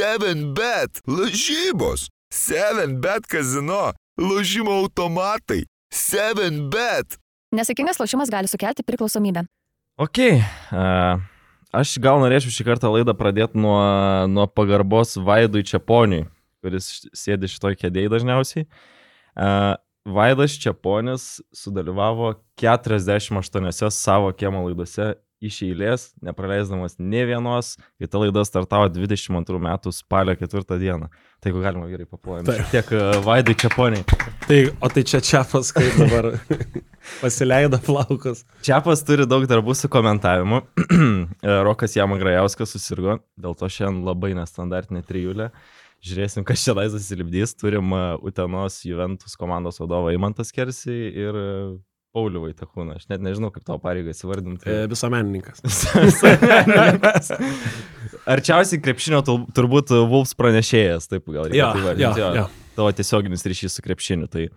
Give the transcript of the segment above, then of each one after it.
7bet, lažybos, 7bet kazino, lažymo automatai, 7bet. Nesėkmingas lošimas gali sukelti priklausomybę. Ok. Uh, aš gal norėčiau šį kartą laidą pradėti nuo, nuo pagarbos Vaidui Čiaponiui, kuris sėdi šitoj kėdėjai dažniausiai. Uh, Vaidas Čiaponis sudalyvavo 48 savo kiemo laidose iš eilės, nepraleisdamas ne vienos, kai ta laida startavo 22 metų spalio 4 dieną. Tai jeigu galima vyrai paplojame. Tiek uh, Vaidai Čiaponiai. Tai, o tai čia Čiapas, kaip dabar pasileido plaukas. Čiapas turi daug darbų su komentavimu. Rokas Jamagrajauskas susirgo, dėl to šiandien labai nestandartinė trijulė. Žiūrėsim, kas čia laisvas įlipdys. Turim uh, Utenos Juventus komandos vadovą Imantas Kersi ir Paulių Vaitakūną. Aš net nežinau, kaip tavo pareigas įvardinti. E, Visuomenininkas. Arčiausiai krepšinio turbūt Vulfs pranešėjas, taip gal reikėtų įvardinti. jo, jo. jo. Tavo tiesioginis ryšys su krepšiniu. Tai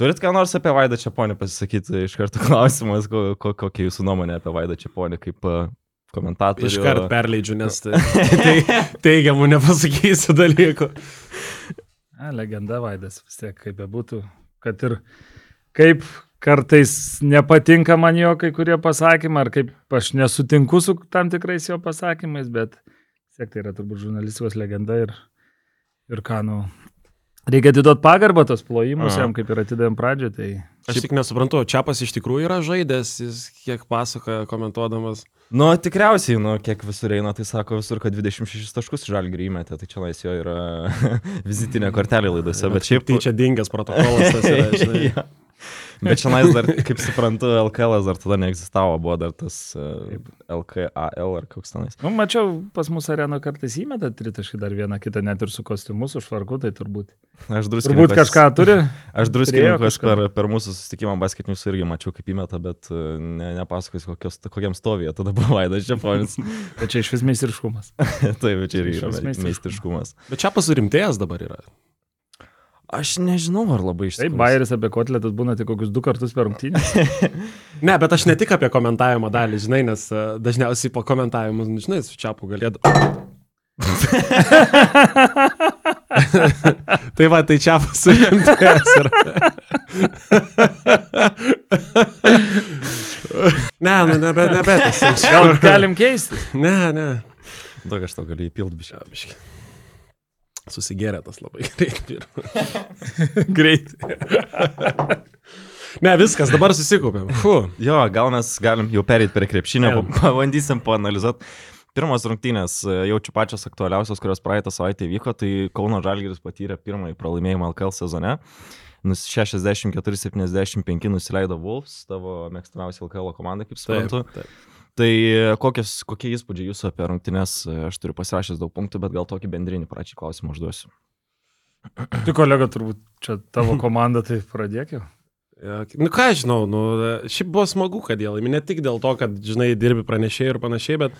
turit ką nors apie Vaidą Čiaponį pasisakyti iš karto klausimas, ko, ko, kokia jūsų nuomonė apie Vaidą Čiaponį kaip uh, komentatorių. Iškart perleidžiu, nes tai, tai, teigiamų nepasakysiu dalykų. A, legenda Vaidas vis tiek, kaip bebūtų, kad ir kaip kartais nepatinka man jo kai kurie pasakymai, ar kaip aš nesutinku su tam tikrais jo pasakymais, bet vis tiek tai yra turbūt žurnalistikos legenda ir, ir ką, nu, reikia atiduoti pagarbą tos plojimus jam, kaip ir atidavėm pradžią, tai Aš tik nesuprantu, Čiapas iš tikrųjų yra žaidęs, jis kiek pasakoja komentuodamas. Nu, tikriausiai, nu, kiek visur eina, tai sako visur, kad 26 taškus žalgrį įmetė, tai čia lais jo yra vizitinė kortelė laidose, bet šiaip... Tai čia dingęs protokolas. Tas yra, žinai. Jo. Bet čia nais dar, kaip suprantu, LKL dar tada neegzistavo, buvo dar tas uh, LKAL ar koks tenais. Nu, mačiau, pas mus areno kartais įmeta tritaškį dar vieną kitą, net ir su kostiumu, su švarku, tai turbūt. Aš Turbūt druskininkas- kažką turi. Aš druskininkas kažką. per, per mūsų susitikimą basketinius irgi mačiau, kaip įmeta, bet uh, ne, nepasakosiu, kokios, kokiam stovėje tada buvo Vaidas Čiaponis. Bet čia iš vis meistriškumas. Taip, čia ir yra meistriškumas. Bet Čiapas rimtėjas dabar yra. Aš nežinau, ar labai iš Taip, Bairis apie kotletus būna tik kokius du kartus per rungtynę. Ne, bet aš ne tik apie komentavimo dalį, žinai, nes e, dažniausiai po komentavimus, nu, žinai, su Čiapu galėtų. tai va, tai Čiapas rimtėjas yra. ne, nu, nebe, nebe. Gal galim keisti? Ne, ne. Daug aš to galiu įpilti biškai. Susigėrė tas labai greit. Greit. Ne, viskas, dabar susikaupėm. Fu. Jo, gal mes galim jau perėti prie krepšinio, pabandysim paanalizuoti. Pirmas rungtynės, e, jaučiu pačios aktualiausios, kurios praeitą savaitę vyko, tai Kauno Žalgiris patyrė pirmąjį pralaimėjimą LKL sezone. Nus 64-75 nusileido Wolves, tavo mėgstamiausia LKL komanda, kaip suprantu. taip. Tai e, kokios, kokie įspūdžiai jūsų apie rungtynės, E, aš turiu pasirašęs daug punktų, bet gal tokį bendrinį pračią klausimą užduosiu. Tu kolega turbūt čia tavo komanda, tai pradėk jau. Ja, Nu ką aš žinau, nu, šiaip buvo smagu, kad jie laimi. Ne tik dėl to, kad, žinai, dirbi pranešėjai ir panašiai, bet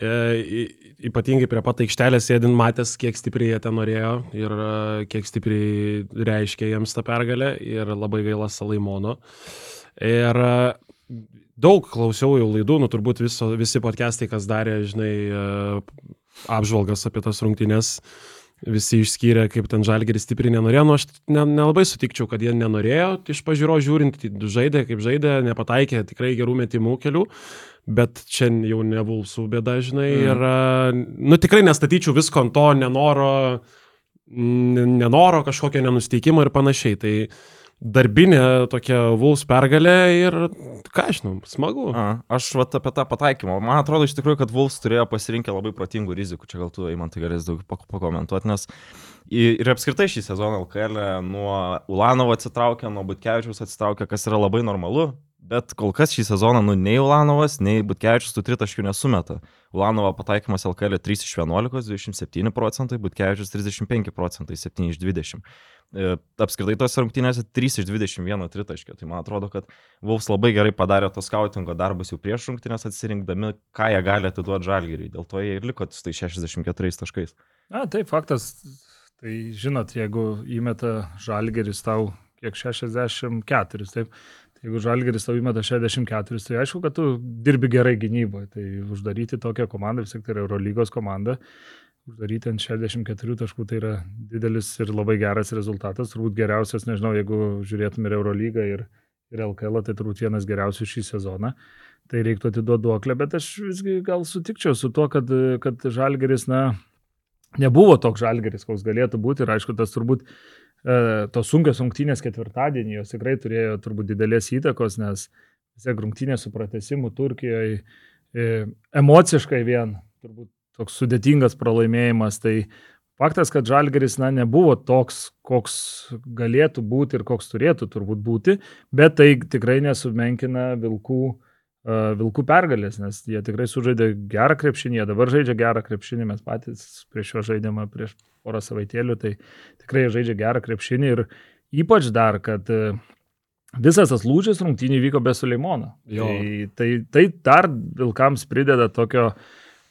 e, y- ypatingai prie pat aikštelės sėdint matęs, kiek stipriai jie ten norėjo ir e, kiek stipriai reiškia jiems tą pergalę ir labai gaila Salaimono. Ir e, daug klausiau jau laidų, nu turbūt viso, visi podcastai, kas darė, žinai, e, apžvalgas apie tas rungtynės. Visi išskyrė, kaip ten žalgeris stipriai nenorėjo. Nu, aš ne, nelabai sutikčiau, kad jie nenorėjo. Iš pažiūro žiūrint, tai žaidė kaip žaidė, nepataikė tikrai gerų metimų kelių. Bet čia jau ne Vulsų bėda, žinai. Mm. Ir, a, nu, tikrai nestatyčiau visko ant to nenoro, nenoro kažkokio nenusteikimo ir panašiai. Tai darbinė tokia Vuls pergalė ir, ką aš žinau, smagu. A, aš vat apie tą pataikymą. Man atrodo iš tikrųjų, kad Wolves turėjo pasirinkę labai protingų rizikų. Čia gal tu, man tai galės daug pak- pakomentuoti, nes ir apskritai šį sezoną LKL nuo Ulanovo atsitraukė, nuo Butkevičiaus atsitraukė, kas yra labai normalu. Bet kol kas šį sezoną, nu, nei Ulanovas, nei Butkevičius tų tritaškių nesumeta. Ulanovo pataikymas LKL 3 iš 11, 27 procentai, Butkevičius 35 procentai, 7 iš 20. E, Apskritai tos rungtynėse 3 iš 21 tritaškio. Tai man atrodo, kad Vulfs labai gerai padarė tos skautingo darbus jau prieš rungtynės atsirinkdami, ką jie gali atiduoti žalgeriui. Dėl to jie ir liko su tai 64 taškais. Na, tai faktas. Tai žinot, jeigu įmeta žalgeris tau kiek 64, taip. Tai jeigu žalgeris tau įmeta 64, tai aišku, kad tu dirbi gerai gynyboje. Tai uždaryti tokią komandą, vis tiek tai yra Eurolygos komanda. Uždaryti ant 64 taškų, tai yra didelis ir labai geras rezultatas, turbūt geriausias, nežinau, jeigu žiūrėtume ir Eurolygą ir, ir LKL, tai turbūt vienas geriausių šį sezoną. Tai reiktų atiduoti duoklę, bet aš visgi gal sutikčiau su tuo, kad, kad Žalgeris, na, nebuvo toks Žalgeris, koks galėtų būti ir aišku, tas turbūt e, tos sunkios rungtynės ketvirtadienį, jos tikrai turėjo turbūt didelės įtakos, nes vis tiek rungtynės su pratesimu Turkijoje emociškai vien, turbūt toks sudėtingas pralaimėjimas, tai faktas, kad Žalgeris, na, nebuvo toks, koks galėtų būti ir koks turėtų turbūt būti, bet tai tikrai nesumenkina vilkų Vilkų pergalės, nes jie tikrai sužaidė gerą krepšinį, jie dabar žaidžia gerą krepšinį, mes patys prieš šio žaidimą, prieš porą savaitėlių, tai tikrai žaidžia gerą krepšinį ir ypač dar, kad e, visas tas lūžis rungtynį vyko be Suleimono. Tai, tai, tai dar Vilkams prideda tokio,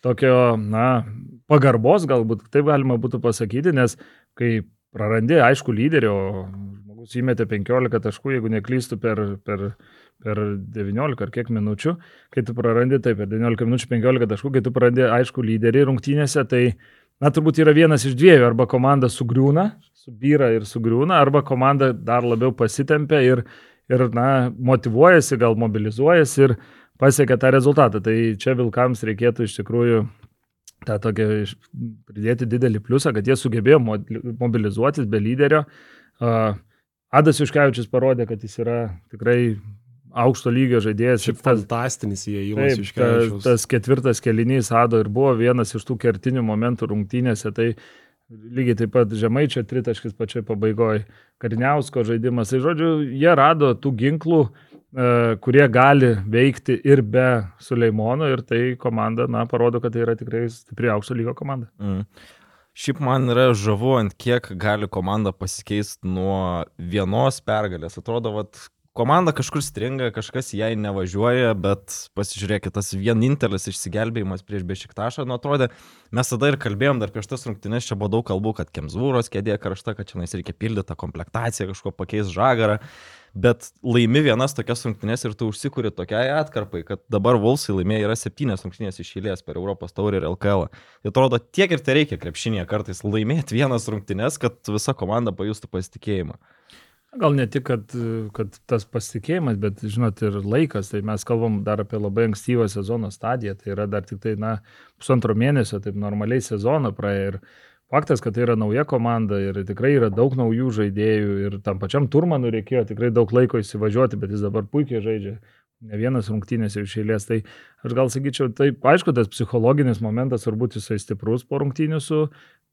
tokio, na, pagarbos, galbūt taip galima būtų pasakyti, nes kai prarandi, aišku, lyderį, o žmogus įmetė 15 taškų, jeigu neklystų per, per per 19 ar kiek minučių, kai tu prarandi, taip, per 19 minučių 15 taškų, kai tu prarandi aišku lyderį rungtynėse, tai, na, turbūt yra vienas iš dviejų, arba komanda sugriūna, subyra ir sugriūna, arba komanda dar labiau pasitempia ir, ir na, motivuojasi, gal mobilizuojasi ir pasiekia tą rezultatą. Tai čia Vilkams reikėtų iš tikrųjų tą tokią pridėti didelį pliusą, kad jie sugebėjo mobilizuotis be lyderio. Adas Juškevičius parodė, kad jis yra tikrai aukšto lygio žaidėjas. Šiaip fantastinis įėjimas iš kelio. Ta, tas ketvirtas kelinys Ado ir buvo vienas iš tų kertinių momentų rungtynėse. Tai lygiai taip pat Žemaičio tritaškis pačioj pabaigoje, Karniausko žaidimas. Tai žodžiu, jie rado tų ginklų, e, kurie gali veikti ir be Suleimono ir tai komanda, na, parodo, kad tai yra tikrai stipri aukšto lygio komanda. Mm. Šiaip man yra žavu, ant kiek gali komanda pasikeisti nuo vienos pergalės. Atrodo, vat, komanda kažkur stringa, kažkas jai nevažiuoja, bet pasižiūrėkit, tas vienintelis išsigelbėjimas prieš Bešiktašą, nu atrodė, mes tada ir kalbėjom dar prieš tas rungtynės, čia buvo daug kalbų, kad Kemzūros kėdė karšta, kad čia reikia pildyti tą komplektaciją, kažko pakeis žagarą, bet laimi vienas tokias rungtynės ir tu užsikuri tokiai atkarpai, kad dabar Volsai laimėjo yra septynės rungtynės iš eilės per Europos taurį ir LKL. Tai atrodo, tiek ir tai reikia krepšinėje kartais laimėti vienas rungtynės, kad visa komanda pajustų pasitikėjimą. Gal ne tik, kad, kad tas pasitikėjimas, bet, žinot, ir laikas. Tai mes kalbam dar apie labai ankstyvą sezono stadiją. Tai yra dar tik tai, na, pusantro mėnesio, taip normaliai sezoną praėjo. Ir faktas, kad tai yra nauja komanda ir tikrai yra daug naujų žaidėjų. Ir tam pačiam Turmanui reikėjo tikrai daug laiko įsivažiuoti, bet jis dabar puikiai žaidžia. Ne vienas rungtynės iš eilės. Tai aš gal sakyčiau, taip, aišku, tas psichologinis momentas turbūt jisai stiprus po rungtynių su,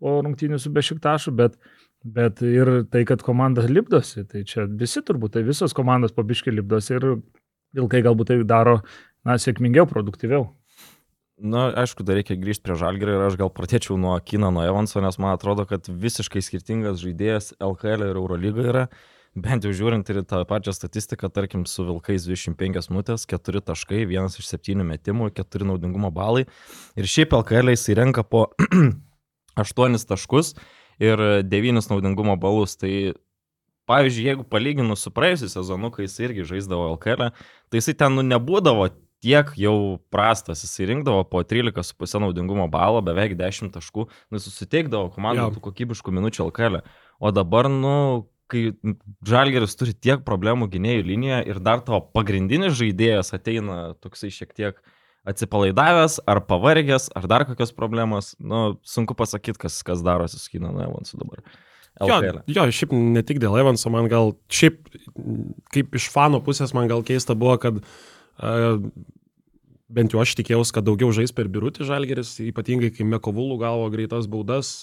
po rungtynių su Bešiktašu, bet Bet ir tai, kad komanda lipdosi, tai čia visi turbūt, tai visos komandos pabiškai lipdosi ir vilkai galbūt tai daro, na, sėkmingiau, produktyviau. Na, aišku, dar reikia grįžti prie Žalgirio ir aš gal pradėčiau nuo Kino, nuo Evanso, nes man atrodo, kad visiškai skirtingas žaidėjas LKL ir Eurolyga yra. Bent jau žiūrint ir tą pačią statistiką, tarkim, su Vilkais 25 minutės, 4 taškai, 1 iš 7 metimų, 4 naudingumo balai. Ir šiaip LKL jis įrenka po 8 taškus ir 9 naudingumo balus. Tai pavyzdžiui, jeigu palyginus su praėjusiu sezonu, kai jis irgi žaisdavo LKL, tai jisai ten nu, nebūdavo tiek jau prastas, jisai rinkdavo po 13,5 naudingumo balo, beveik 10 taškų, nu, susiteikdavo komandų tų kokybiškų minučių LKL. O dabar, nu, kai Žalgeris turi tiek problemų gynėjų linijoje ir dar tavo pagrindinis žaidėjas ateina toksai šiek tiek atsipalaidavęs, ar pavargęs, ar dar kokios problemos, nu, sunku pasakyti, kas, kas darosi su Kino Evansu dabar. LKL. Jo, jo, šiaip ne tik dėl Evanso, man gal, šiaip kaip iš fano pusės man gal keista buvo, kad uh, bent jau aš tikėjausi, kad daugiau žais per birutį žalgeris, ypatingai kai Mekovulų gavo greitas baudas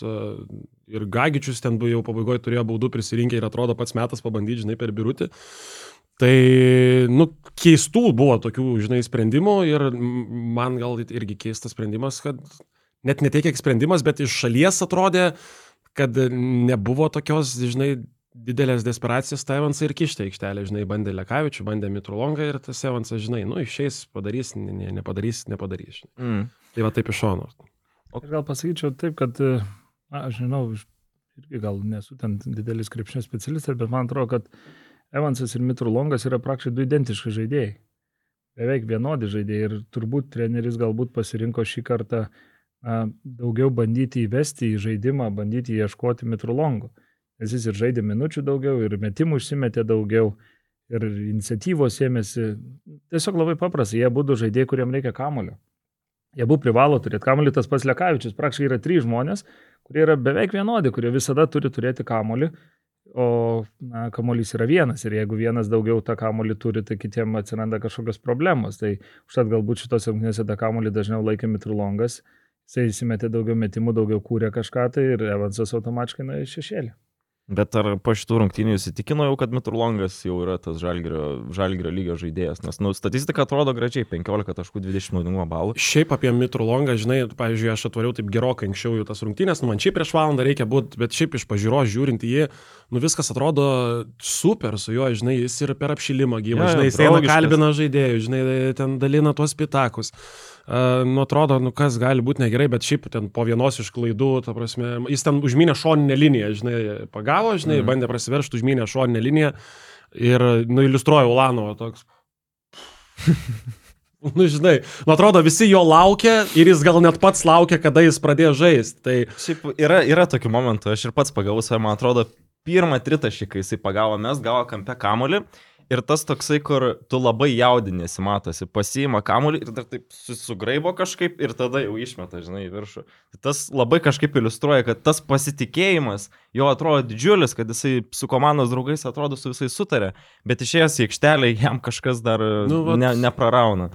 ir Gagičius ten jau pabaigoje turėjo baudų prisirinkę ir atrodo pats metas pabandyti, žinai, per birutį. Tai, nu, keistų buvo tokių, žinai, sprendimų ir man gal irgi keistas sprendimas, kad net ne tiek kiek sprendimas, bet iš šalies atrodė, kad nebuvo tokios, žinai, didelės desperacijos tą Evansą ir kišti aikštelę, žinai, bandė Lekavičių, bandė Mitrulongą ir tas Evansas, žinai, nu, išeis, padarys, ne, nepadarys, nepadarys. Mm. Tai va taip iš šono. O gal pasakyčiau taip, kad, na, aš žinau, irgi gal nesu ten didelis krepšinio specialistas, bet man atrodo, kad Evansas ir Mitrulongas yra praktiškai du identiški žaidėjai. Beveik vienodi žaidėjai ir turbūt treneris galbūt pasirinko šį kartą na, daugiau bandyti įvesti į žaidimą, bandyti ieškoti mitrulongų. Nes jis ir žaidė minučių daugiau, ir metimų užsimetė daugiau, ir iniciatyvos ėmėsi. Tiesiog labai paprasta, jie būtų žaidėjai, kuriem reikia kamulio. Jie buvo privalo turėti kamulį, tas pats Lekavičius, praktiškai yra trys žmonės, kurie yra beveik vienodi, kurie visada turi turėti kamulį, o na, kamuolys yra vienas ir jeigu vienas daugiau tą kamuolį turi, tai kitiem atsiranda kažkokios problemos. Tai užtat galbūt šitos rungtynėse tą kamuolį dažniau laikė Mitrulongas, jisai įsimetė daugiau metimų, daugiau kūrė kažką tai ir Evansas automatiškai į šešėlį. Bet ar po šitų rungtynių įsitikino jau, kad Mitrulongas jau yra tas žalgerio lygio žaidėjas? Nes nu, statistika atrodo gražiai - 15 taškų 20 naudingumo balų. Šiaip apie Mitrulongą, žinai, pavyzdžiui, aš atvariau taip gerokai anksčiau jų tas rungtynės, nu man šiaip prieš valandą reikia būti, bet šiaip iš pažiūros žiūrint į jį, nu viskas atrodo super su juo, žinai, jis ir per apšilimą gyvą, Jo, jo, žinai, jis eina kalbina žaidėjų, žinai, ten dalina tuos pitakus. Uh, nu atrodo, nu kas gali būti negerai, bet šiaip ten po vienos iš klaidų, ta prasme, jis ten užmynė šoninę liniją, žinai, pagavo, žinai, mm. bandė prasiveršti, užmynė šoninę liniją ir, nu, iliustruoja Ulanovo toks. nu, žinai, nu atrodo, visi jo laukia ir jis gal net pats laukia, kada jis pradėjo žaisti. Tai Šiaip yra, yra tokių momentų, aš ir pats pagavau save, man atrodo, pirmą tritašį, kai jisai pagavo, mes gavo kampe kamolį. Ir tas toksai, kur tu labai jaudinėsi, matosi, pasiima kamuolį ir dar taip su- sugraibo kažkaip ir tada jau išmeta, žinai, į viršų. Tai Tas labai kažkaip iliustruoja, kad tas pasitikėjimas jo atrodo didžiulis, kad jisai su komandos draugais atrodo su visais sutarė, bet išėjęs į aikštelę jam kažkas dar nu, vat- ne, neprarauna.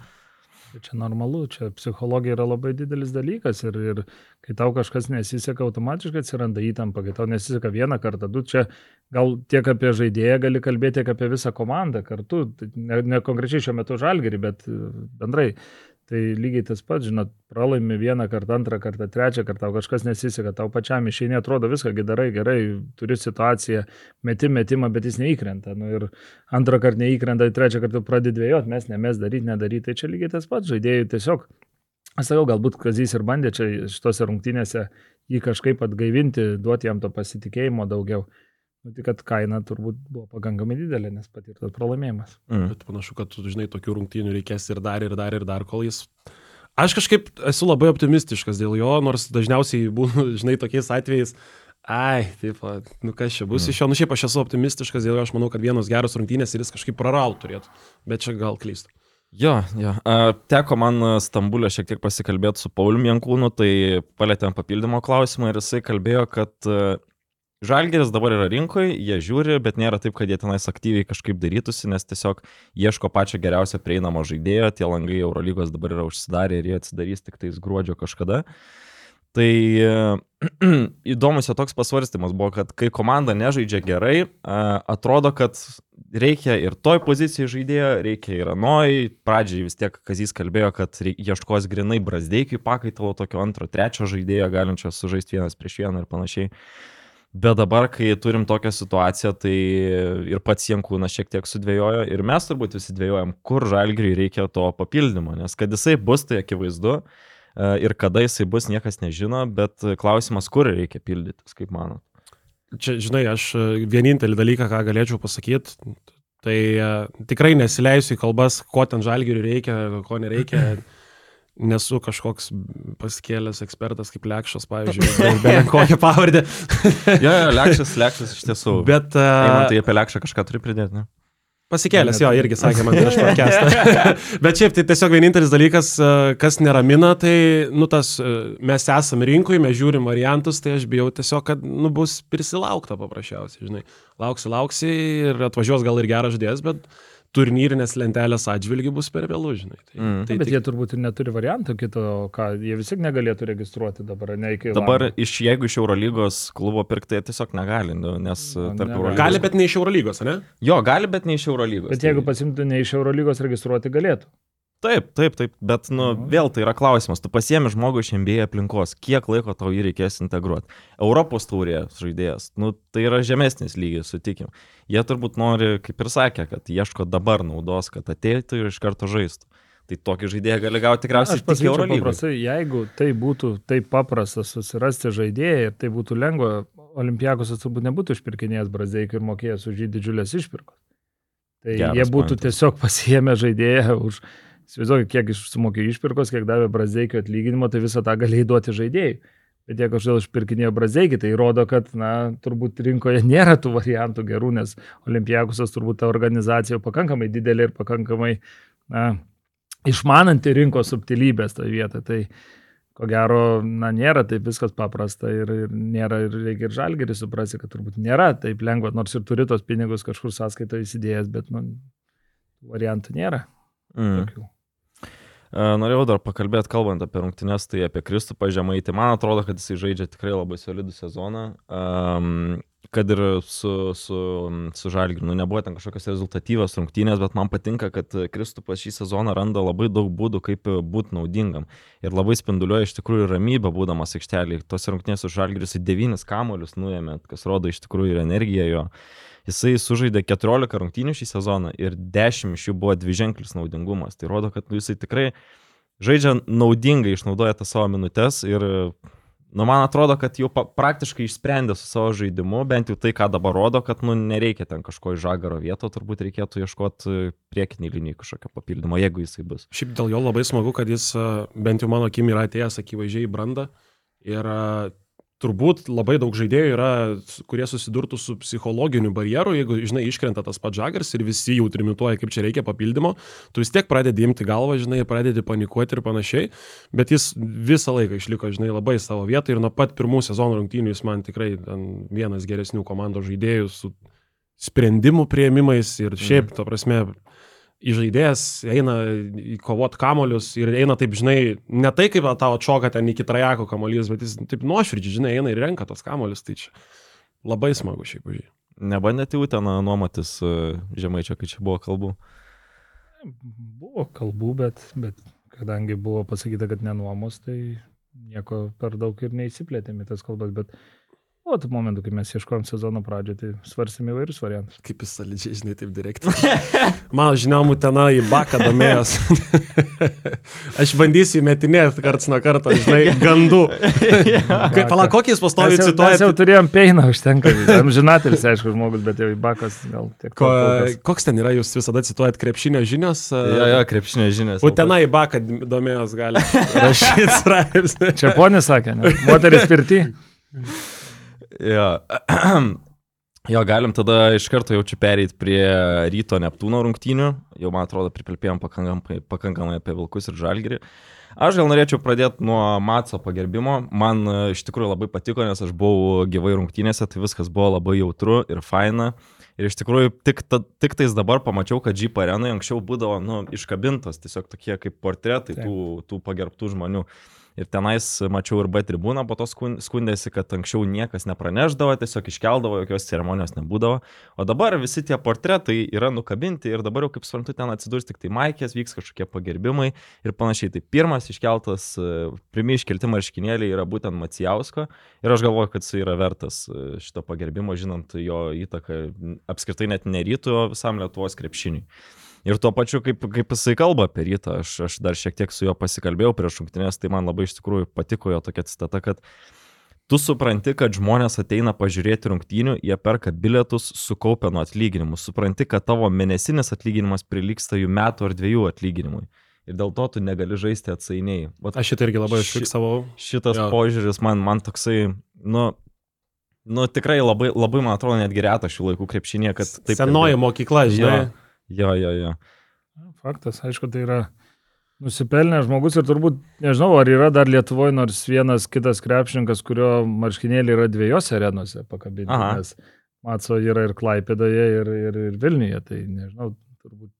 Tai Čia normalu, čia psichologija yra labai didelis dalykas ir, ir kai tau kažkas nesiseka, automatiškai atsiranda įtampa, kai tau nesiseka vieną kartą, du čia gal tiek apie žaidėją gali kalbėti, tiek apie visą komandą kartu, Tai ne, ne konkrečiai šiuo metu žalgerį, bet e, bendrai. Tai lygiai tas pats, žinot, pralaimi vieną kartą, antrą kartą, trečią kartą, tau kažkas nesiseka, tau pačiam išeini, atrodo viską darai gerai, turi situaciją, meti metimą, bet jis neįkrenta. Nu, ir antrą kartą neįkrenta, trečią kartą pradedi dvėjot, mes ne mes daryti, nedaryti. Tai čia lygiai tas pats žaidėjai tiesiog. Aš sakau, galbūt Kazys ir bandė čia šitose rungtynėse jį kažkaip atgaivinti, duoti jam to pasitikėjimo daugiau. Nu, tik kad kaina turbūt buvo pakankamai didelė, nes patirtas pralaimėjimas. Mm. Bet panašu, kad, tu, žinai, tokių rungtynių reikės ir dar, ir dar, ir dar, kol jis... Aš kažkaip esu labai optimistiškas dėl jo, nors dažniausiai būna, žinai, tokiais atvejais, ai, taip, nu kas čia bus iš jo, nu šiaip aš esu optimistiškas dėl jo, aš manau, kad vienos geros rungtynės ir jis kažkaip praraut turėtų, bet čia gal klystu. Jo, jo. Teko man Stambulė šiek tiek pasikalbėti su Pauliu Jankūnu, tai palėtėm papildymo klausimą ir jisai kalbėjo, kad Žalgeris dabar yra rinkoje, jie žiūri, bet nėra taip, kad jie tenais aktyviai kažkaip darytųsi, nes tiesiog ieško pačio geriausio prieinamo žaidėjo, tie langai Eurolygos dabar yra užsidarę ir jie atsidarys tik tais gruodžio kažkada. Tai įdomus jo toks pasvarstymas buvo, kad kai komanda nežaidžia gerai, atrodo, kad reikia ir toj pozicijai žaidėjo, reikia ir anoj. Pradžiai vis tiek Kazys kalbėjo, kad ieškos grinai brazdeikiai pakaitalo tokio antro, trečio žaidėjo, galinčio sužaisti vienas prieš vieną ir panašiai. Bet dabar, kai turim tokią situaciją, tai ir pats Jankūnas šiek tiek sudvėjojo ir mes turbūt visi dvėjojam, kur žalgriui reikia to papildymo, nes kad jisai bus, tai akivaizdu e, ir kada jisai bus, niekas nežino, bet klausimas, kur reikia pildytis, kaip manot. Čia, žinai, aš e, vienintelį dalyką, ką galėčiau pasakyti, tai e, tikrai nesileisiu į kalbas, ko ten žalgiriui reikia, ko nereikia. Nesu kažkoks paskėlęs ekspertas kaip Lekšas, pavyzdžiui, be, be kokią pavardę. Jo, jo, Lekšas, Lekšas iš tiesų. Bet Bet uh, tai apie Lekšą kažką turi pridėti, ne? pasikėlęs jo irgi sakė man prieš podcastą. Bet šiaip tai tiesiog vienintelis dalykas, kas neramina, tai, nu, tas, mes esame rinkoje, mes žiūrim variantus, tai aš bijau tiesiog, kad, nu, bus prisilaukta paprasčiausiai, žinai. Lauksi, lauksi ir atvažiuos gal ir geras žodės, bet turnyrinės lentelės atžvilgių bus per vėlų, žinai. Tai, Mm. tai, Bet tai, jie turbūt ir neturi varianto kito, ką jie vis tiek negalėtų registruoti dabar, ne iki. Dabar, lango. iš, jeigu iš Eurolygos klubo pirkti, tiesiog negali, nu, nes Nu, tarp negali. Eurolygos. gali, bet ne iš Eurolygos, ne? Jo, gali, bet ne iš Eurolygos. Bet jeigu pasimtų ne iš Eurolygos registruoti galėtų. Taip, taip, taip, bet, nu, Mhm. vėl tai yra klausimas. Tu pasiemi žmogų iš MBA aplinkos, kiek laiko tau jį reikės integruoti. Europos taurės žaidėjas, nu, tai yra žemesnis lygis, sutikim. Jie turbūt nori, kaip ir sakė, kad ieško dabar naudos, kad ateitų ir iš karto žaistų. Tai tokį žaidėją gali gauti tikriausiai tik Eurolygos. paprastai, jeigu tai būtų taip paprasta susirasti žaidėją ir tai būtų lengva, Olimpiakosas turbūt nebūtų išpirkinėjęs Brazeiką ir mokėjęs už jį didžiulės išpirkos. Tai Geras jie būtų pointas. tiesiog pasiėmę žaidėją už įsivaizduoju, kiek sumokė išpirkos, kiek davė Brazeikio atlyginimo, tai visą tą galėjai duoti žaidėjai. Bet jie kažkodėl išpirkinėjo Brazeikį, tai rodo, kad, na, turbūt rinkoje nėra tų variantų gerų, nes Olimpiakusas turbūt ta organizacija pakankamai didelė ir pakankamai, na, išmananti rinkos subtilybės toje vietoje. Tai ko gero, na, nėra taip viskas paprasta ir, ir nėra, ir reikia ir žalgerį suprasti, kad turbūt nėra taip lengva, nors ir turi tos pinigus kažkur sąskaito įsidėjęs, bet, nu, variantų nėra. Mm. Tokių. Norėjau dar pakalbėti, kalbant apie rungtynes, tai apie Kristupą Žemaitį. Man atrodo, kad jisai žaidžia tikrai labai solidų sezoną. Um, kad ir su, su, su Žalgiriu, nu, nebuvo ten kažkokios rezultatyvios rungtynės, bet man patinka, kad Kristupas šį sezoną randa labai daug būdų, kaip būti naudingam. Ir labai spinduliuoja iš tikrųjų ramybę, būdamas aikštelį. Tos rungtynės su Žalgiriu į devynis kamolius nuėmė, kas rodo iš tikrųjų ir energiją jo. Jisai sužaidė 14 rungtynių šį sezoną ir 10 iš jų buvo dviženklis naudingumas. Tai rodo, kad nu, jisai tikrai žaidžia naudingai, išnaudoja tas savo minutės ir Nu, man atrodo, kad jau praktiškai išsprendė su savo žaidimu, bent jau tai, ką dabar rodo, kad nu, nereikia ten kažko iš žagaro vieto, turbūt reikėtų ieškoti priekinį liniją kažkokio papildymo, jeigu jisai bus. Šiaip dėl jo labai smagu, kad jis bent jau mano akim yra atėjęs akivaizdžiai į brandą ir turbūt labai daug žaidėjų yra, kurie susidurtų su psichologiniu barjeru, jeigu, žinai, iškrenta tas pats žagars ir visi jau trimituoja, kaip čia reikia papildymo, tu vis tiek pradedi imti galvą, žinai, pradedi panikuoti ir panašiai, bet jis visą laiką išliko, žinai, labai savo vietą ir nuo pat pirmų sezono rungtynių jis man tikrai vienas geresnių komandos žaidėjų su sprendimų prieimimais ir šiaip, mhm. to prasme, įžaidėjas eina į kovot kamolius ir eina taip, žinai, ne tai kaip tavo atšoka ten iki trajako kamolius, bet jis taip nuoširdžiai, žinai, eina ir renka tos kamolius, tai čia labai smagu šiaip už jį. Nebandėte jau ten nuomotis e, žemaičio, kai čia buvo kalbų? Buvo kalbų, bet, bet kadangi buvo pasakyta, kad nenuomos, tai nieko per daug ir neįsiplėtėme tas kalbas, bet O tų momentų, kai mes ieškojom sezono pradžioje, tai svarstėme įvairius variantus. Kaip jis solidžiai, žinai, taip direktai. Mano žiniomų tenai į baką domėjos. Aš bandysiu įmetinėti karts nuo karto, žinai, gandų. Kaip, pala, kokį jis pastoviai cituoja? Mes jau turėjom peiną užtenka. Žinatelis, aišku, žmogus, bet jau į bakas gal tiek. Ko, koks ten yra, jūs visada cituojat krepšinio žinios? Jo, jo, krepšinio žinios. O tenai į baką domėjos gali rašyti straipsnį. Čia ponė sakė, ne? Moteris pirti. Jo. jo, galim tada iš karto jau čia pereiti prie ryto Neptūno rungtynių. Jau, man atrodo, pripilpėjom pakankamai, pakankamai apie Vilkus ir Žalgirį. Aš gal norėčiau pradėti nuo Matso pagerbimo. Man e, iš tikrųjų labai patiko, nes aš buvau gyvai rungtynėse, tai viskas buvo labai jautru ir faina. Ir iš tikrųjų tik, ta, tik tais dabar pamačiau, kad Jeep arenai anksčiau būdavo nu, iškabintos tiesiog tokie kaip portretai tų, tų pagerbtų žmonių. Ir tenais mačiau ir B tribūną, po to skundėsi, kad anksčiau niekas nepraneždavo, tiesiog iškeldavo, jokios ceremonijos nebūdavo. O dabar visi tie portretai yra nukabinti ir dabar jau, kaip suprantu, ten atsidurs tik tai Maikės, vyks kažkokie pagerbimai ir panašiai. Tai pirmas iškeltas, pirmie iškelti marškinėliai yra būtent Macijausko ir aš galvoju, kad jis yra vertas e, šito pagerbimo, žinant jo įtaką apskritai net nerytų, visam Lietuvos krepšiniui. Ir tuo pačiu, kaip, kaip jisai kalba apie rytą, aš, aš dar šiek tiek su juo pasikalbėjau prieš šimtinės, tai man labai iš tikrųjų patiko jo tokia citata, kad tu supranti, kad žmonės ateina pažiūrėti rungtynių, jie perka bilietus sukaupę nuo atlyginimų, supranti, kad tavo mėnesinis atlyginimas prilyksta jų metų ar dviejų atlyginimui. Ir dėl to tu negali žaisti atsainiai. Vat, aš šitą irgi labai užfiksavau. Šitas jo. požiūris man, man toksai, nu, nu, tikrai labai, labai, man atrodo, netgi reta šių laikų krepšinė, kad taip. Senoji mokykla, žinai. Jo. Jo, jo, jo. Faktas, aišku, tai yra nusipelnęs žmogus ir turbūt, nežinau, ar yra dar Lietuvoje nors vienas kitas krepšininkas, kurio marškinėlė yra dviejose arenose pakabinti. Nes Matso yra ir Klaipėdoje, ir, ir, ir Vilniuje, tai nežinau, turbūt.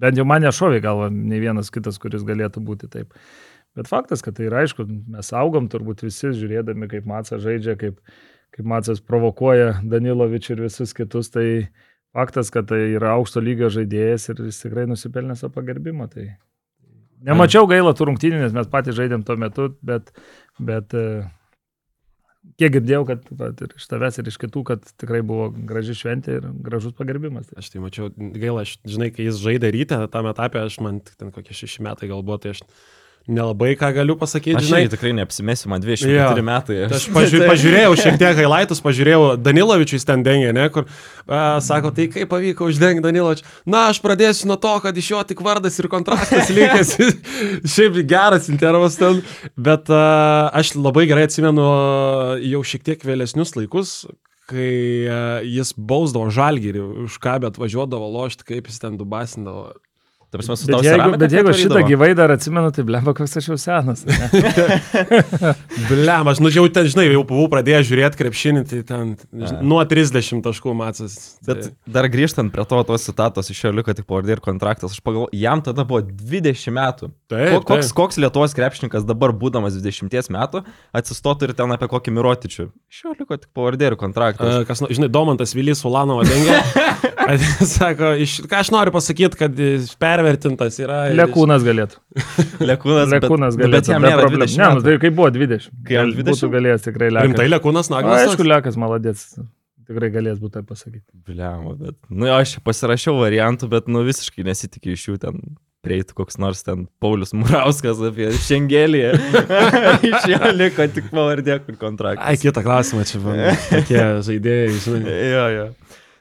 Bent jau man nešovė galva ne vienas kitas, kuris galėtų būti taip. Bet faktas, kad tai yra aišku, mes augom turbūt visi žiūrėdami, kaip Matsas žaidžia, kaip, kaip Matsas provokuoja Danilovičių ir visus kitus, tai faktas, kad tai yra aukšto lygio žaidėjas ir jis tikrai nusipelnė savo pagerbimo. Tai nemačiau gaila tų rungtynių, nes mes patys žaidėm tuo metu, bet, bet e, kiek girdėjau, kad va, ir iš tavęs, ir iš kitų, kad tikrai buvo graži šventė ir gražus pagerbimas. Aš tai mačiau, gaila, aš, žinai, kai jis žaidė ryte, tame etape, aš man ten kokie šeši metai gal buvo, tai aš nelabai ką galiu pasakyti, Aš žinai. tikrai neapsimesiu, man 24 Jo. metai. Tai Aš pažiūrė, pažiūrėjau šiek tiek highlightus, pažiūrėjau, Danilovičius ten dengia, ne, kur a, sako, tai kaip pavyko uždengti Danilovičius. Na, aš pradėsiu nuo to, kad iš jo tik vardas ir kontraktas likęs. Šiaip geras intervas ten, bet a, aš labai gerai atsimenu jau šiek tiek vėlesnius laikus, kai jis bausdavo žalgyrį, už ką bet važiuodavo lošti, kaip jis ten dubasindavo. Ta prasme, Bet jeigu, bet jeigu šitą gyvai dar atsimenu, tai blemba, koks aš jau senas. ne? Bliam, aš nu jau ten, žinai, jau buvau pradėjęs žiūrėti krepšinį, tai ten žinai, nuo 30 taškų matas. Bet dar grįžtant prie to, tos citatos iš jo liko tik pavardė ir kontraktas, aš pagalvoju, jam tada buvo 20 metų. Taip, Ko- koks, taip. koks Lietuvos krepšininkas dabar, būdamas 20 metų, atsistotų ir ten apie kokį mirotičių. Iš jo liko tik pavardė ir kontraktas. A, Kas, žinai, Domantas Vilys Ulanovo dengia. Sako, iš, ką aš noriu pasakyti, kad jis pervertintas yra. Lekūnas galėtų. Lekūnas, Lekūnas bet, galėtų. bet jam nėra problemų. 20 Ne, nu, tai kaip buvo 20. Kai jam Gal 20? Būtų galėjęs tikrai lekas. Rimtai Lekūnas Na, Naglas. aišku, lekas maladės. Tikrai galės būti tai pasakyti. Bliamo, bet, nu, aš pasirašiau variantų, bet, nu, visiškai nesitikiu iš jų ten prieitų koks nors ten Paulius Murauskas apie Šengelį. iš jo liko tik pavardė, kur kontraktas. Ai, kitą klausimą čia buvo. Tokie žaidėjai, žinai. Jo, jo.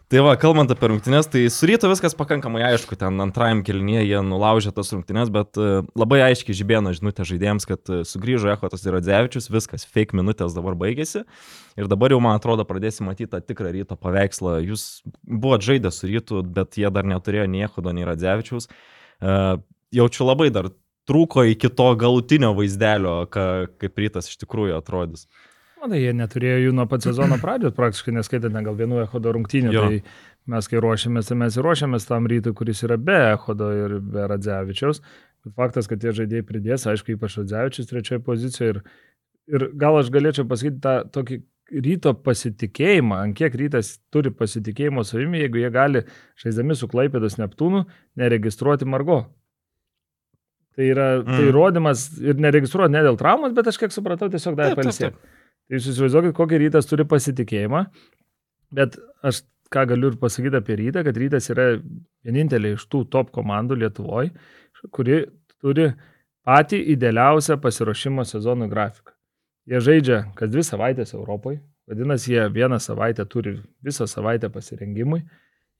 Tai va, kalbant apie rungtynės, tai su ryto viskas pakankamai aišku, ten antrajam kelnyje jie nulaužė tas rungtynės, bet e, labai aiškiai žibėno žinutė žaidėjams, kad e, sugrįžo Echotas ir Radzevičius, viskas, fake minutės dabar baigėsi. Ir dabar jau, man atrodo, pradėsim matyti tą tikrą ryto paveikslą. Jūs buvote žaidę su rytu, bet jie dar neturėjo nei Echodo, nei Radzevičiaus. E, Jaučiu labai dar trūko iki to galutinio vaizdelio, ka, kaip rytas iš tikrųjų atrodys. Manai, jie neturėjo jų nuo pat sezono pradžios, praktiškai neskaitant ne gal vienų echodo rungtynių. Jo. Tai mes, kai ruošiamės, tai mes ir ruošiamės tam rytui, kuris yra be echodo ir be Radzevičiaus. Bet faktas, kad tie žaidėjai pridės, aišku, ypač Radzevičius trečioje pozicijoje. Ir, ir gal aš galėčiau pasakyti tą tokį ryto pasitikėjimą, ant kiek rytas turi pasitikėjimo savimi, jeigu jie gali, žaisdami su Klaipėdos Neptūnu, neregistruoti Margo. Tai yra mm. tai Mm. įrodymas ir neregistruoti ne dėl traumos, bet aš kiek supratau, tiesiog dar palsėti. Tai jūs įsivaizduokit, kokį rytas turi pasitikėjimą, bet aš ką galiu ir pasakyti apie rytą, kad rytas yra vienintelė iš tų top komandų Lietuvoje, kuri turi patį idealiausią pasiruošimo sezonų grafiką. Jie žaidžia kas dvi savaitės Europoje, vadinasi, jie vieną savaitę turi visą savaitę pasirengimui,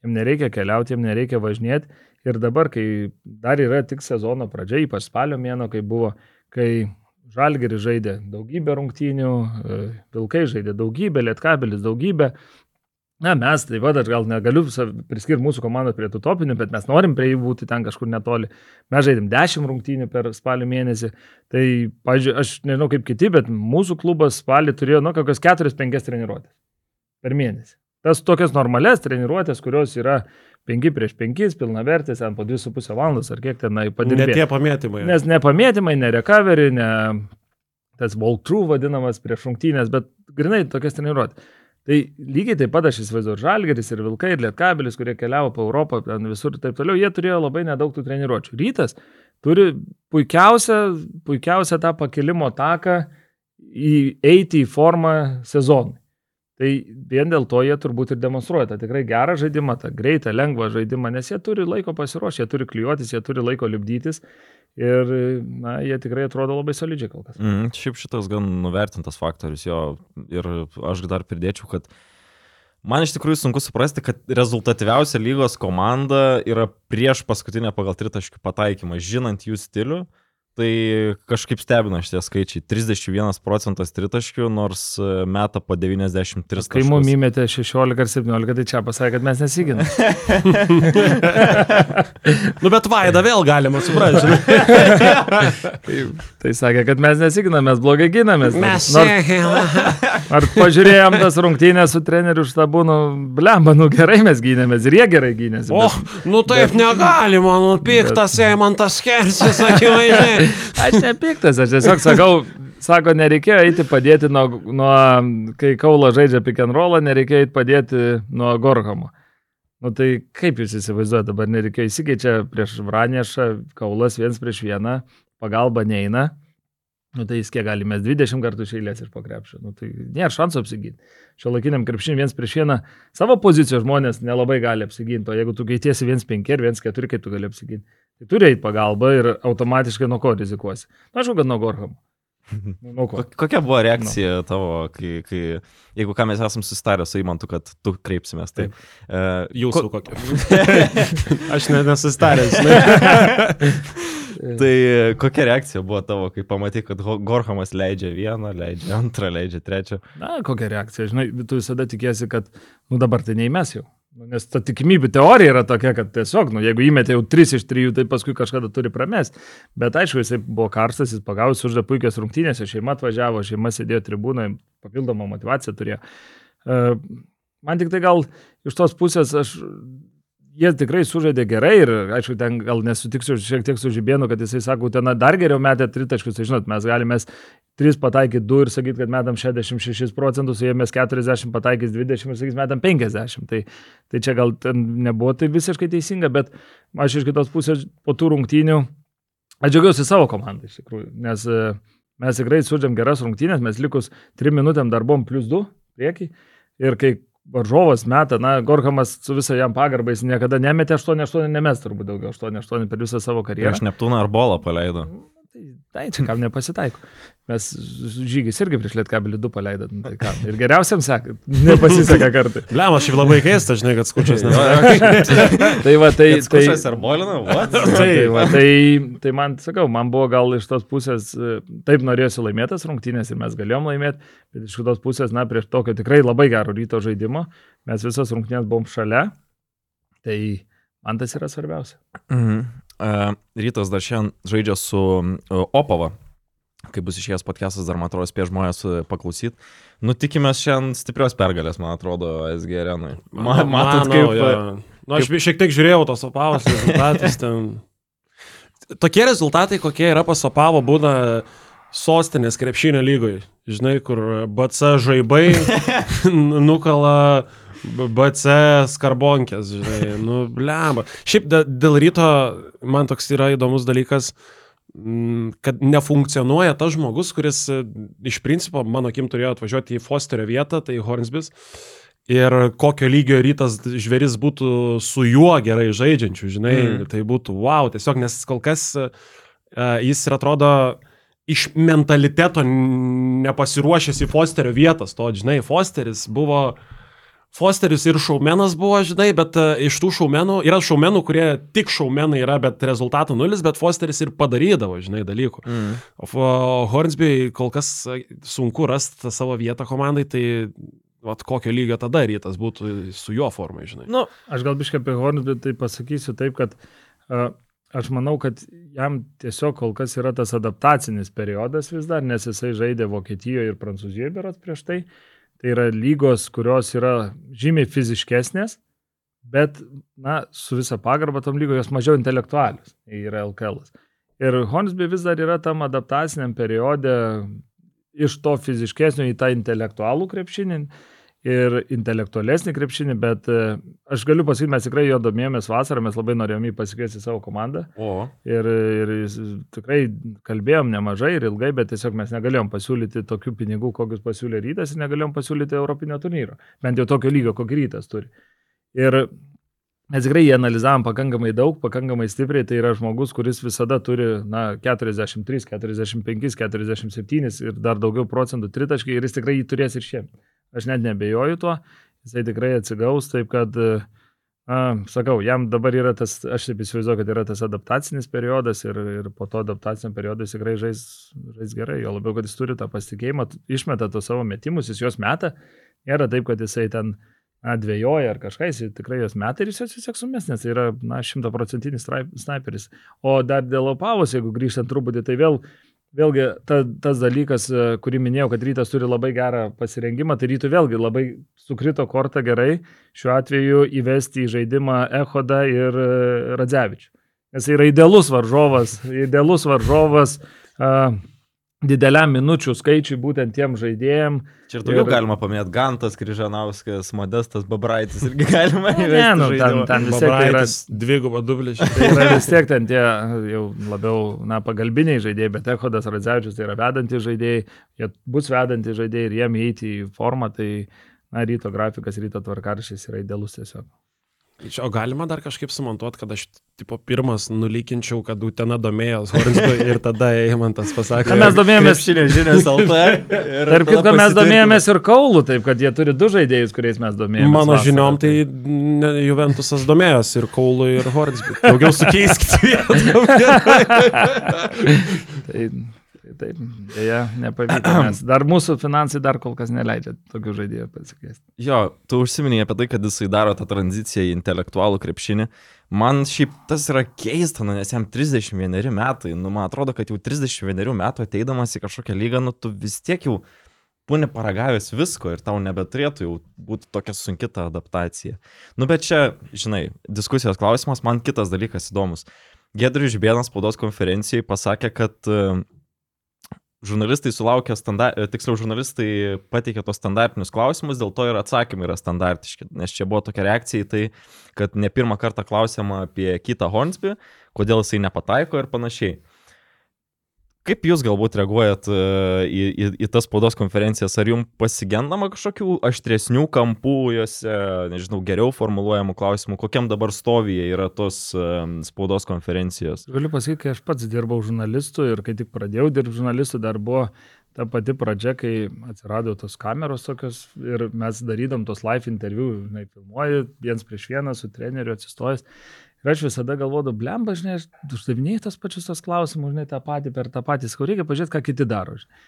jiems nereikia keliauti, jiems nereikia važinėti. Ir dabar, kai dar yra tik sezono pradžia, ypač spalio mėno, kai buvo, kai Žalgeris žaidė daugybę rungtynių, e, Vilkai žaidė daugybę, Lietkabelis daugybę. Na, mes, tai va, aš gal negaliu priskirti mūsų komandą prie tų topinių, bet mes norim prie jų būti ten kažkur netoli. Mes žaidėm 10 rungtynių per spalio mėnesį. Tai, pažiūrėjau, aš nežinau kaip kiti, bet mūsų klubas spalį turėjo, nu, kokias 4-5 treniruotės per mėnesį. Tas tokias normales treniruotės, kurios yra 5 prieš 5, pilnavertės, ten po 2,5 valandos ar kiek ten Ne padirbėti. tie pamėtymai. Nes ne pamėtymai, ne recovery, ne tas walkthrough vadinamas prieš rungtynės, bet grinai tokias treniruotės. Tai lygiai taip pat aš įsivaizduoju, Žalgeris ir Vilkai ir Lietkabelis, kurie keliavo po Europą, ten visur ir taip toliau, jie turėjo labai nedaug tų treniruočių. Rytas turi puikiausią, puikiausią tą pakilimo taką įeiti į formą sezonui. Tai vien dėl to jie turbūt ir demonstruoja tą tikrai gerą žaidimą, tą greitą, lengvą žaidimą, nes jie turi laiko pasiruošti, jie turi klijuotis, jie turi laiko lipdytis ir na, jie tikrai atrodo labai solidžiai kol kas. Mm, šiaip šitas gan nuvertintas faktorius jo ir aš dar pridėčiau, kad man iš tikrųjų sunku suprasti, kad rezultatyviausia lygos komanda yra prieš paskutinę pagal tritaškių pataikymą, žinant jų stilių. Tai kažkaip stebina šitie skaičiai. 31 procentas tritaškių, nors e, meta po 93 Kai mums taškus. įmetė 16 ar 17, tai čia pasakė, kad mes nesiginam. Nu, bet Vaida vėl galima suprasti. tai, tai sakė, kad mes nesiginam, mes blogai ginamės. Mes Nors, ar pažiūrėjom tas rungtynės su treneriu štabūnu, blemba, nu gerai mes gynėmės ir jie gerai gynėsi. O, nu taip negalima, nu piktas Eimantas Kersis, akivaizdžiai. Aš nepiktas, aš tiesiog sakau, sako, nereikėjo eiti padėti nuo, nuo kai Kaulo žaidžia pick and rollą, nereikėjo eiti padėti nuo Gorhamo. Nu tai kaip jūs įsivaizduojate, dabar nereikėjo įsikeičia prieš Vranešą, Kaulas viens prieš vieną, pagalba neina. Nu tai jis kiek gali, mes 20 kartų išėlės iš pokrepšio. Nu tai nėra šansų apsiginti. Šio laikiniam krepšiniui viens prieš vieną savo pozicijos žmonės nelabai gali apsiginti, o jeigu tu keitiesi 1-5 ir 1-4, kaip tu gali apsiginti. Tai turi eiti pagalba ir automatiškai nuo ko rizikuosi. Na, aišku, kad nuo Gorham. Nu, ko? Ko- Kokia buvo reakcija tavo, kai, kai, jeigu ką mes esam susitarę su Imantu, kad tu kreipsimės, tai... Uh, Jūsų kokia. Aš ne, nesustaręs, žinai. Tai kokia reakcija buvo tavo, kai pamatai, kad Gorhamas leidžia vieną, leidžia antrą, leidžia trečią? Na, kokia reakcija, žinai, tu visada tikėsi, kad, nu dabar tai neįmes jau. Nu, Nes ta tikimybė teorija yra tokia, kad tiesiog, nu, jeigu įmetė jau 3 iš 3, tai paskui kažkada turi pramest. Bet aišku, jisai buvo karstas, jis pagavo, suždė puikias rungtynės, šeima atvažiavo, šeima sėdėjo tribūnoje, papildomą motivaciją turėjo. E, Man tik tai gal iš tos pusės aš jie tikrai sužaidė gerai ir, aišku, ten gal nesutiksiu šiek tiek su Žibėnu, kad jisai sako, ten dar geriau metė tritaškius, tai žinot, mes galime 3 pataikyti 2 ir sakyti, kad metam 66 procentus, jie mes 40 pataikys 20 ir sakys, metam 50. Tai, tai čia gal nebuvo tai visiškai teisinga, bet aš iš kitos pusės po tų rungtynių, aš džiaugiausi savo komandą iš tikrųjų, nes e, mes tikrai sužaidėm geras rungtynės, mes likus 3 minutėm dar buvom plus 2 prieki ir kai varžovas meta, na, Gorhamas su visą jam pagarbą, jis niekada nemetė 8-8, nemes turbūt daugiau 8-8 per visą savo karjerą. Prieš Neptūną ar Bolą paleido. Tai, tai čia kam nepasitaiko. Mes žygis irgi prieš Lietkabelį 2 paleidom. Nu, Tai ką, ir geriausiam seka, nepasiseka kartai. Bliam, aš šiaip labai keista, žinai, kad skučias nes. Tai va, tai... Tai tai Skušas ar Bolina? What? Tai, va, tai, tai man, sakau, man buvo gal iš tos pusės, taip norėjusi laimėtas rungtynės ir mes galėjom laimėti, bet iš kitos pusės, na, prieš tokio tikrai labai gero ryto žaidimo, mes visas rungtynės buvom šalia, tai man tas yra svarbiausia. Mhm. Uh, rytas dar šiandien žaidžia su uh, Opava. Kai bus išėjęs podcastas, dar man atrodo, spės žmonės paklausyti. Nu, tikimės šiandien stiprios pergalės, man atrodo, SG arenui. Ma, matot, kaip... Jo. Nu, aš šiek tiek žiūrėjau tos opavos rezultatus ten. Tokie rezultatai, kokie yra pas opavo, būna sostinės krepšinio lygoje. Žinai, kur BC žaibai nukala BC skarbonkės, žinai, nu, blemba. Šiaip dė- dėl ryto man toks yra įdomus dalykas, mm, kad nefunkcionuoja tas žmogus, kuris e, iš principo, mano akim, turėjo atvažiuoti į Fosterio vietą, tai Hornsbys. Ir kokio lygio rytas žvėris būtų su juo gerai žaidžiančiu, žinai, Mm. tai būtų wow, tiesiog, nes kol kas uh, jis ir atrodo iš mentaliteto nepasiruošęs į Fosterio vietas, to, žinai, Fosteris buvo Fosteris ir šaumenas buvo, žinai, bet uh, iš tų šaumenų, yra šaumenų, kurie tik šaumenai yra, bet rezultatų nulis, bet Fosteris ir padarydavo, žinai, dalykų. Mm. O Hornsby kol kas a, sunku rasti savo vietą komandai, tai vat, kokio lygio tada rytas būtų su juo formai, žinai. Nu, Aš gal biškai apie Hornus, bet tai pasakysiu taip, kad uh, aš manau, kad jam tiesiog kol kas yra tas adaptacinis periodas vis dar, nes jisai žaidė Vokietijoje ir Prancūzijoje berots prieš tai. Tai yra lygos, kurios yra žymiai fiziškesnės, bet, na, su visa pagarba tom lygo jos mažiau intelektualius, yra LKL. -as. Ir Hornsby vis dar yra tam adaptaciniam periode iš to fiziškesnio į tą intelektualų krepšinį ir intelektualesnį krepšinį, bet e, aš galiu pasakyti, mes tikrai jo domėjomės vasarą, mes labai norėjome jį pasikviesti savo komandą o. ir, ir tikrai kalbėjom nemažai ir ilgai, bet tiesiog mes negalėjom pasiūlyti tokių pinigų, kokius pasiūlė rytas ir negalėjom pasiūlyti Europinio turnyro, bent jau tokio lygio, kokį rytas turi. Ir mes tikrai jį analizavom pakankamai daug, pakankamai stipriai, tai yra žmogus, kuris visada turi, na, 43, 45, 47 ir dar daugiau procentų tritaškai ir jis tikrai jį turės ir šiemet. Aš net nebejoju tuo, jisai tikrai atsigaus, taip kad, na, sakau, jam dabar yra tas, aš taip įsivaizduoju, kad yra tas adaptacinis periodas ir, ir po to adaptacinio periodo jis tikrai žais, žais gerai, jo labiau, kad jis turi tą pasitikėjimą, išmeta tos savo metimus, jis juos meta, nėra taip, kad jisai ten na, dvėjoja ar kažką, jis tikrai juos meta ir jis juos vis tiek sumės, nes tai yra, na, šimtaprocentinis sniperis. O dar dėl opavos, jeigu grįžtant truputį, tai vėl Vėlgi, ta, tas dalykas, e, kurį minėjau, kad rytas turi labai gerą pasirengimą, tai rytų vėlgi labai sukrito kortą gerai šiuo atveju įvesti į žaidimą Ehodą ir e, Radzevičių. Nes tai yra idealus varžovas, idealus varžovas uh, dideliam minučių skaičiui būtent tiem žaidėjim. Čia ir daugiau Ir- galima paminėti Gantas, Kryžanauskas, Modestas, Babraitis irgi galima Ne, įvesti nu, ten, ten vis tiek tai yra, Babraitis dvigubą dublį. tai yra vis tiek ten tie jau labiau, na, pagalbiniai žaidėjai, bet Ehodas Radzevičius tai yra vedantys žaidėjai, jie bus vedantys žaidėjai ir jiem įeiti į formą, tai, na, ryto grafikas, ryto tvarkaršys yra idealus tiesiog. O galima dar kažkaip sumontuoti, kad aš tipo pirmas nulykinčiau, kad Utena domėjos Hornsby ir tada Eimantas pasakė. Ką mes domėjomės, Krepšinio žinias LT. tarp kitko mes domėjomės ir Kaulų, taip kad jie turi du žaidėjus, kuriais mes domėjomės. Mano vasarą, žiniom, tai ne, Juventusas domėjosi ir Kaulu, ir Hornsby. Daugiau sukeiskit. Tai, tai taip, dėja, nepavyko. Dar mūsų finansai dar kol kas neleidžia tokių žaidėjų pasikeisti. Jo, tu užsiminėjai apie tai, kad jisai daro tą tranziciją į intelektualų krepšinį. Man šiaip tas yra keista, nu, nes jam 31 metai. Nu, man atrodo, kad jau 31 metų ateidamas į kažkokią lygą, nu, tu vis tiek jau būni paragavęs visko ir tau nebeturėtų jau būti tokia sunki ta adaptacija. Nu, bet čia, žinai, diskusijos klausimas, man kitas dalykas įdomus. Gedrius Žibėnas spaudos konferencijai pasakė, kad žurnalistai sulaukė, standa... e, tiksliau, žurnalistai pateikė tos standartinius klausimus, dėl to ir atsakymai yra standartiški. Nes čia buvo tokia reakcija į tai, kad ne pirmą kartą klausima apie kitą Hornsby, kodėl jisai nepataiko ir panašiai. Kaip jūs galbūt reaguojat e, į, į, į tas spaudos konferencijas? Ar jums pasigendama kažkokių aštresnių kampų juose, nežinau, geriau formuluojamų klausimų? Kokiam dabar stovyje yra tos e, spaudos konferencijos? Galiu pasakyti, kai aš pats dirbau žurnalistu ir kai tik pradėjau dirbti žurnalistu, dar buvo ta pati pradžia, kai atsirado tos kameros tokios ir mes darydom tos live interviu, žinai, filmuoju viens prieš vieną su treneriu atsistojęs. Ir aš visada galvodu, blemba, žinai, aš uždavinėjau tas pačius tos klausimus, žinai, tą patį per tą patį, sakau, reikia pažiūrėti, ką kiti daro. Žinai.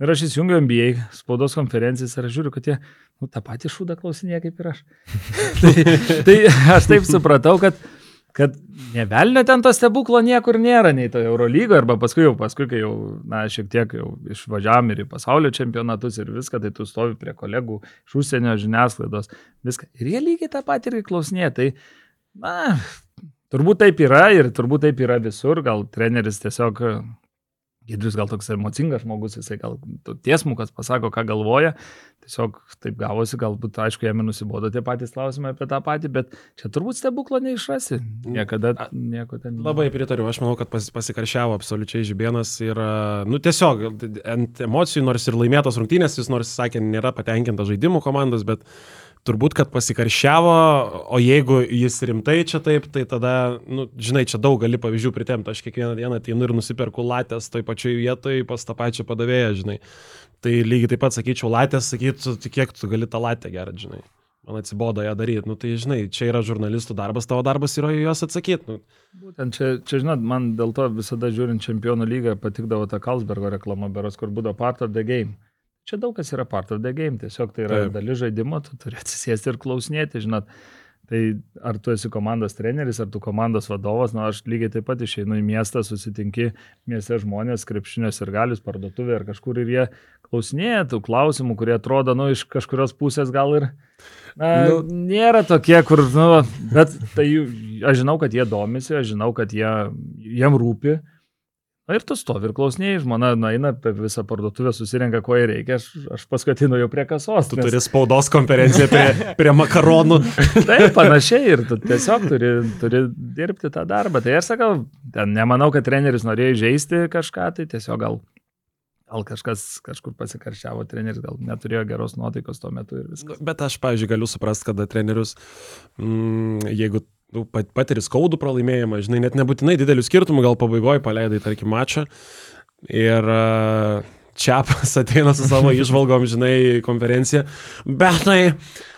Ir aš įsijungiu MBA spaudos konferencijas ir aš žiūriu, kad jie, nu, tą patį šūdą klausinėja kaip ir aš. tai, tai aš taip supratau, kad kad nevelnio ten to stebuklo niekur nėra, nei to Eurolygo, arba paskui jau, paskui, kai jau, na, šiek tiek jau išvažiavam ir į pasaulio čempionatus ir viską, tai tu stovi prie kolegų iš užsienio žiniasklaidos, viską. Ir jie lygiai tą patį irgi klausinėja. Tai, na, turbūt taip yra ir turbūt taip yra visur, gal treneris tiesiog Gedrius gal toks emocingas žmogus, jisai gal tiesmukas pasako, ką galvoja. Tiesiog taip gavosi, galbūt, aišku, jame nusibodo tie patys klausimai apie tą patį, bet čia turbūt stebuklo neišrasi. Niekada nieko ten. Labai pritariu, aš manau, kad pas, pasikaršiavo absoliučiai žibienas ir, nu tiesiog, ant emocijų, nors ir laimėtos rungtynės, jis nors sakė, nėra patenkinta žaidimų komandos, bet turbūt, kad pasikaršiavo, o jeigu jis rimtai čia taip, tai tada, nu, žinai, čia daug gali pavyzdžių pritemti, aš kiekvieną dieną ateinu ir nusiperku latės toj pačioj vietoj pas tą pačią padavėją, žinai. Tai lygiai taip pat sakyčiau, latės, sakytų, tik kiek tu gali tą latę gerą, žinai. Man atsibodo ją daryti. Nu, tai, žinai, čia yra žurnalistų darbas, tavo darbas yra juos atsakyti. Nu. Būtent čia, čia, žinot, man dėl to visada žiūrint čempionų lygą patikdavo ta Kalsbergo reklama, beros, kur būdavo part of the game. Čia daug kas yra part of the game, tiesiog tai yra Taip. dalis žaidimo, tu turi atsisėsti ir klausinėti, žinot. Tai ar tu esi komandos treneris, ar tu komandos vadovas, na, aš lygiai taip pat išeinu į miestą, susitinki mieste žmonės, krepšinės ir galius parduotuvė ar kažkur ir jie klausinėja tų klausimų, kurie atrodo, nu, iš kažkurios pusės gal ir na, nu, Nu. nėra tokie, kur, nu, bet tai aš žinau, kad jie domisi, aš žinau, kad jie, jiem rūpi. Na ir tu stovi ir klausinėjai, žmona nueina per visą parduotuvę, susirenka, ko jai reikia, aš, aš paskui atinu jau prie kasos. Tu turi spaudos konferenciją prie, prie makaronų. Taip, panašiai ir tu tiesiog turi, turi dirbti tą darbą. Tai aš sakau, ten nemanau, kad treneris norėjo žaisti kažką, tai tiesiog gal, gal kažkas kažkur pasikaršiavo, treneris gal neturėjo geros nuotaikos tuo metu ir viskas. Bet aš, pavyzdžiui, galiu suprasti, kada trenerius, mm, jeigu patiri skaudų pralaimėjimą, žinai, net nebūtinai didelių skirtumų, gal pabaigoje paleidai, tarkim, mačą. Ir a, Čiapas ateina su savo išvalgom, žinai, konferenciją. Bet tai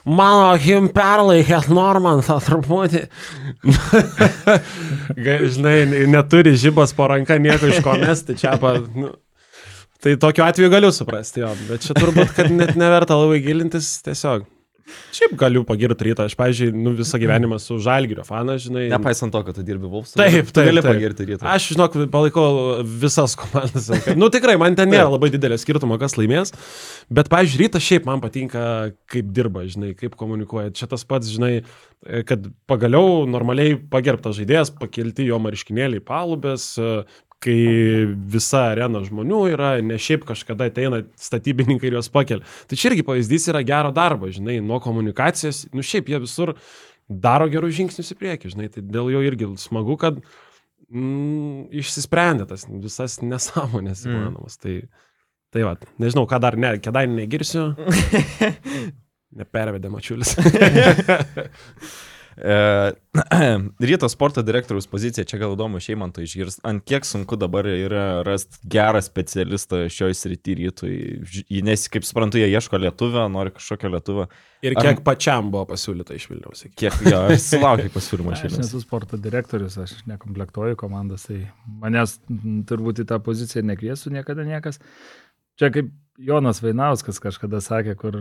mano him perlaikė Normantą truputį. Žinai, neturi žibas po ranka nieko iš ko mesti. Čiapa, nu, tai tokiu atveju galiu suprasti jo, bet čia turbūt, kad net neverta labai gilintis tiesiog. Šiaip galiu pagirti rytą, aš, pavyzdžiui, nu, visą gyvenimą su Žalgirio fanas, žinai. Nepaisant to, kad tu dirbi Vulfs. Taip, taip, Gali pagirti rytą. Aš, žinok, palaikau visas komandas. Nu, tikrai, man ten nėra labai didelio skirtumo, kas laimės. Bet, pavyzdžiui, rytas šiaip man patinka, kaip dirba, žinai, kaip komunikuoja. Čia tas pats, žinai, kad pagaliau normaliai pagerbtas žaidėjas, pakelti jo marškinėliai palubės, kai visa arena žmonių yra, ne šiaip kažkada ateina statybininkai ir juos pakelia. Tai čia irgi pavyzdys yra gero darbo, žinai, nuo komunikacijos, nu šiaip jie visur daro gerus žingsnius į priekį, žinai, tai dėl jo irgi smagu, kad mm, išsisprendė tas visas nesąmonės Mm. įmanomas. Tai, tai va, nežinau, ką dar, ne, kėdainį negirsiu. Nepervedė mačiulis. E, ryto sporto direktoriaus pozicija, čia gal įdomu šeimantui išgirsti, ant kiek sunku dabar yra rasti gerą specialistą šioje srityje rytui. Nes, kaip suprantu, jie ieško lietuvio, nori kažkokio lietuvio. Ir Ar- kiek pačiam buvo pasiūlyta iš Vilniaus. Kiek jo, sulaukia pasiūlymo Aš šiandien. nesu sporto direktorius, aš nekomplektuoju komandos, tai manęs turbūt į tą poziciją nekviesiu niekada niekas. Čia kaip Jonas Vainauskas kažkada sakė, kur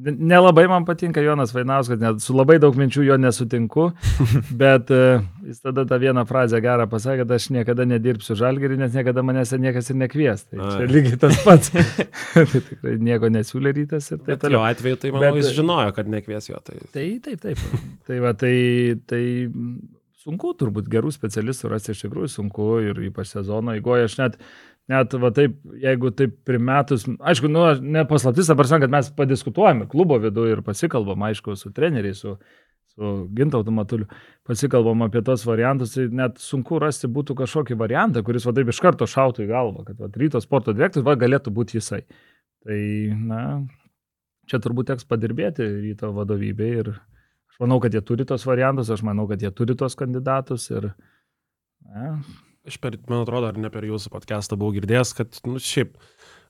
nelabai man patinka Jonas Vainauskas, net su labai daug minčių jo nesutinku, bet e, jis tada tą vieną frazę gerą pasakė, kad aš niekada nedirbsiu žalgerį, nes niekada manęs niekas ir nekvies. Tai čia Ai. lygiai tas pats. tai tikrai nieko nesiūlė rytas ir taip Bet jo toliau. atveju tai manau, Bet- jis žinojo, kad nekvies jo. Tai... Tai taip, taip. Tai va, tai, tai sunku turbūt gerų specialistų rasti iš tikrųjų sunku ir ypač sezono eigoje. Aš net, net va taip, jeigu taip primetus, aišku, nu, aš- ne paslaptis, ta prasme, kad mes padiskutuojame klubo viduje ir pasikalbam, aišku, su treneriais, su, su gintautu matuliu, pasikalbam apie tos variantus, tai net sunku rasti būtų kažkokį variantą, kuris va taip iš karto šautų į galvą, kad va, ryto sporto direktorius va galėtų būti jisai. Tai, na, čia turbūt teks padirbėti ryto vadovybei ir aš manau, kad jie turi tos variantus, aš manau, kad jie turi tos kandidatus ir na, Aš per, man atrodo, ar ne per jūsų podcastą buvau girdėjęs, kad, nu, šiaip,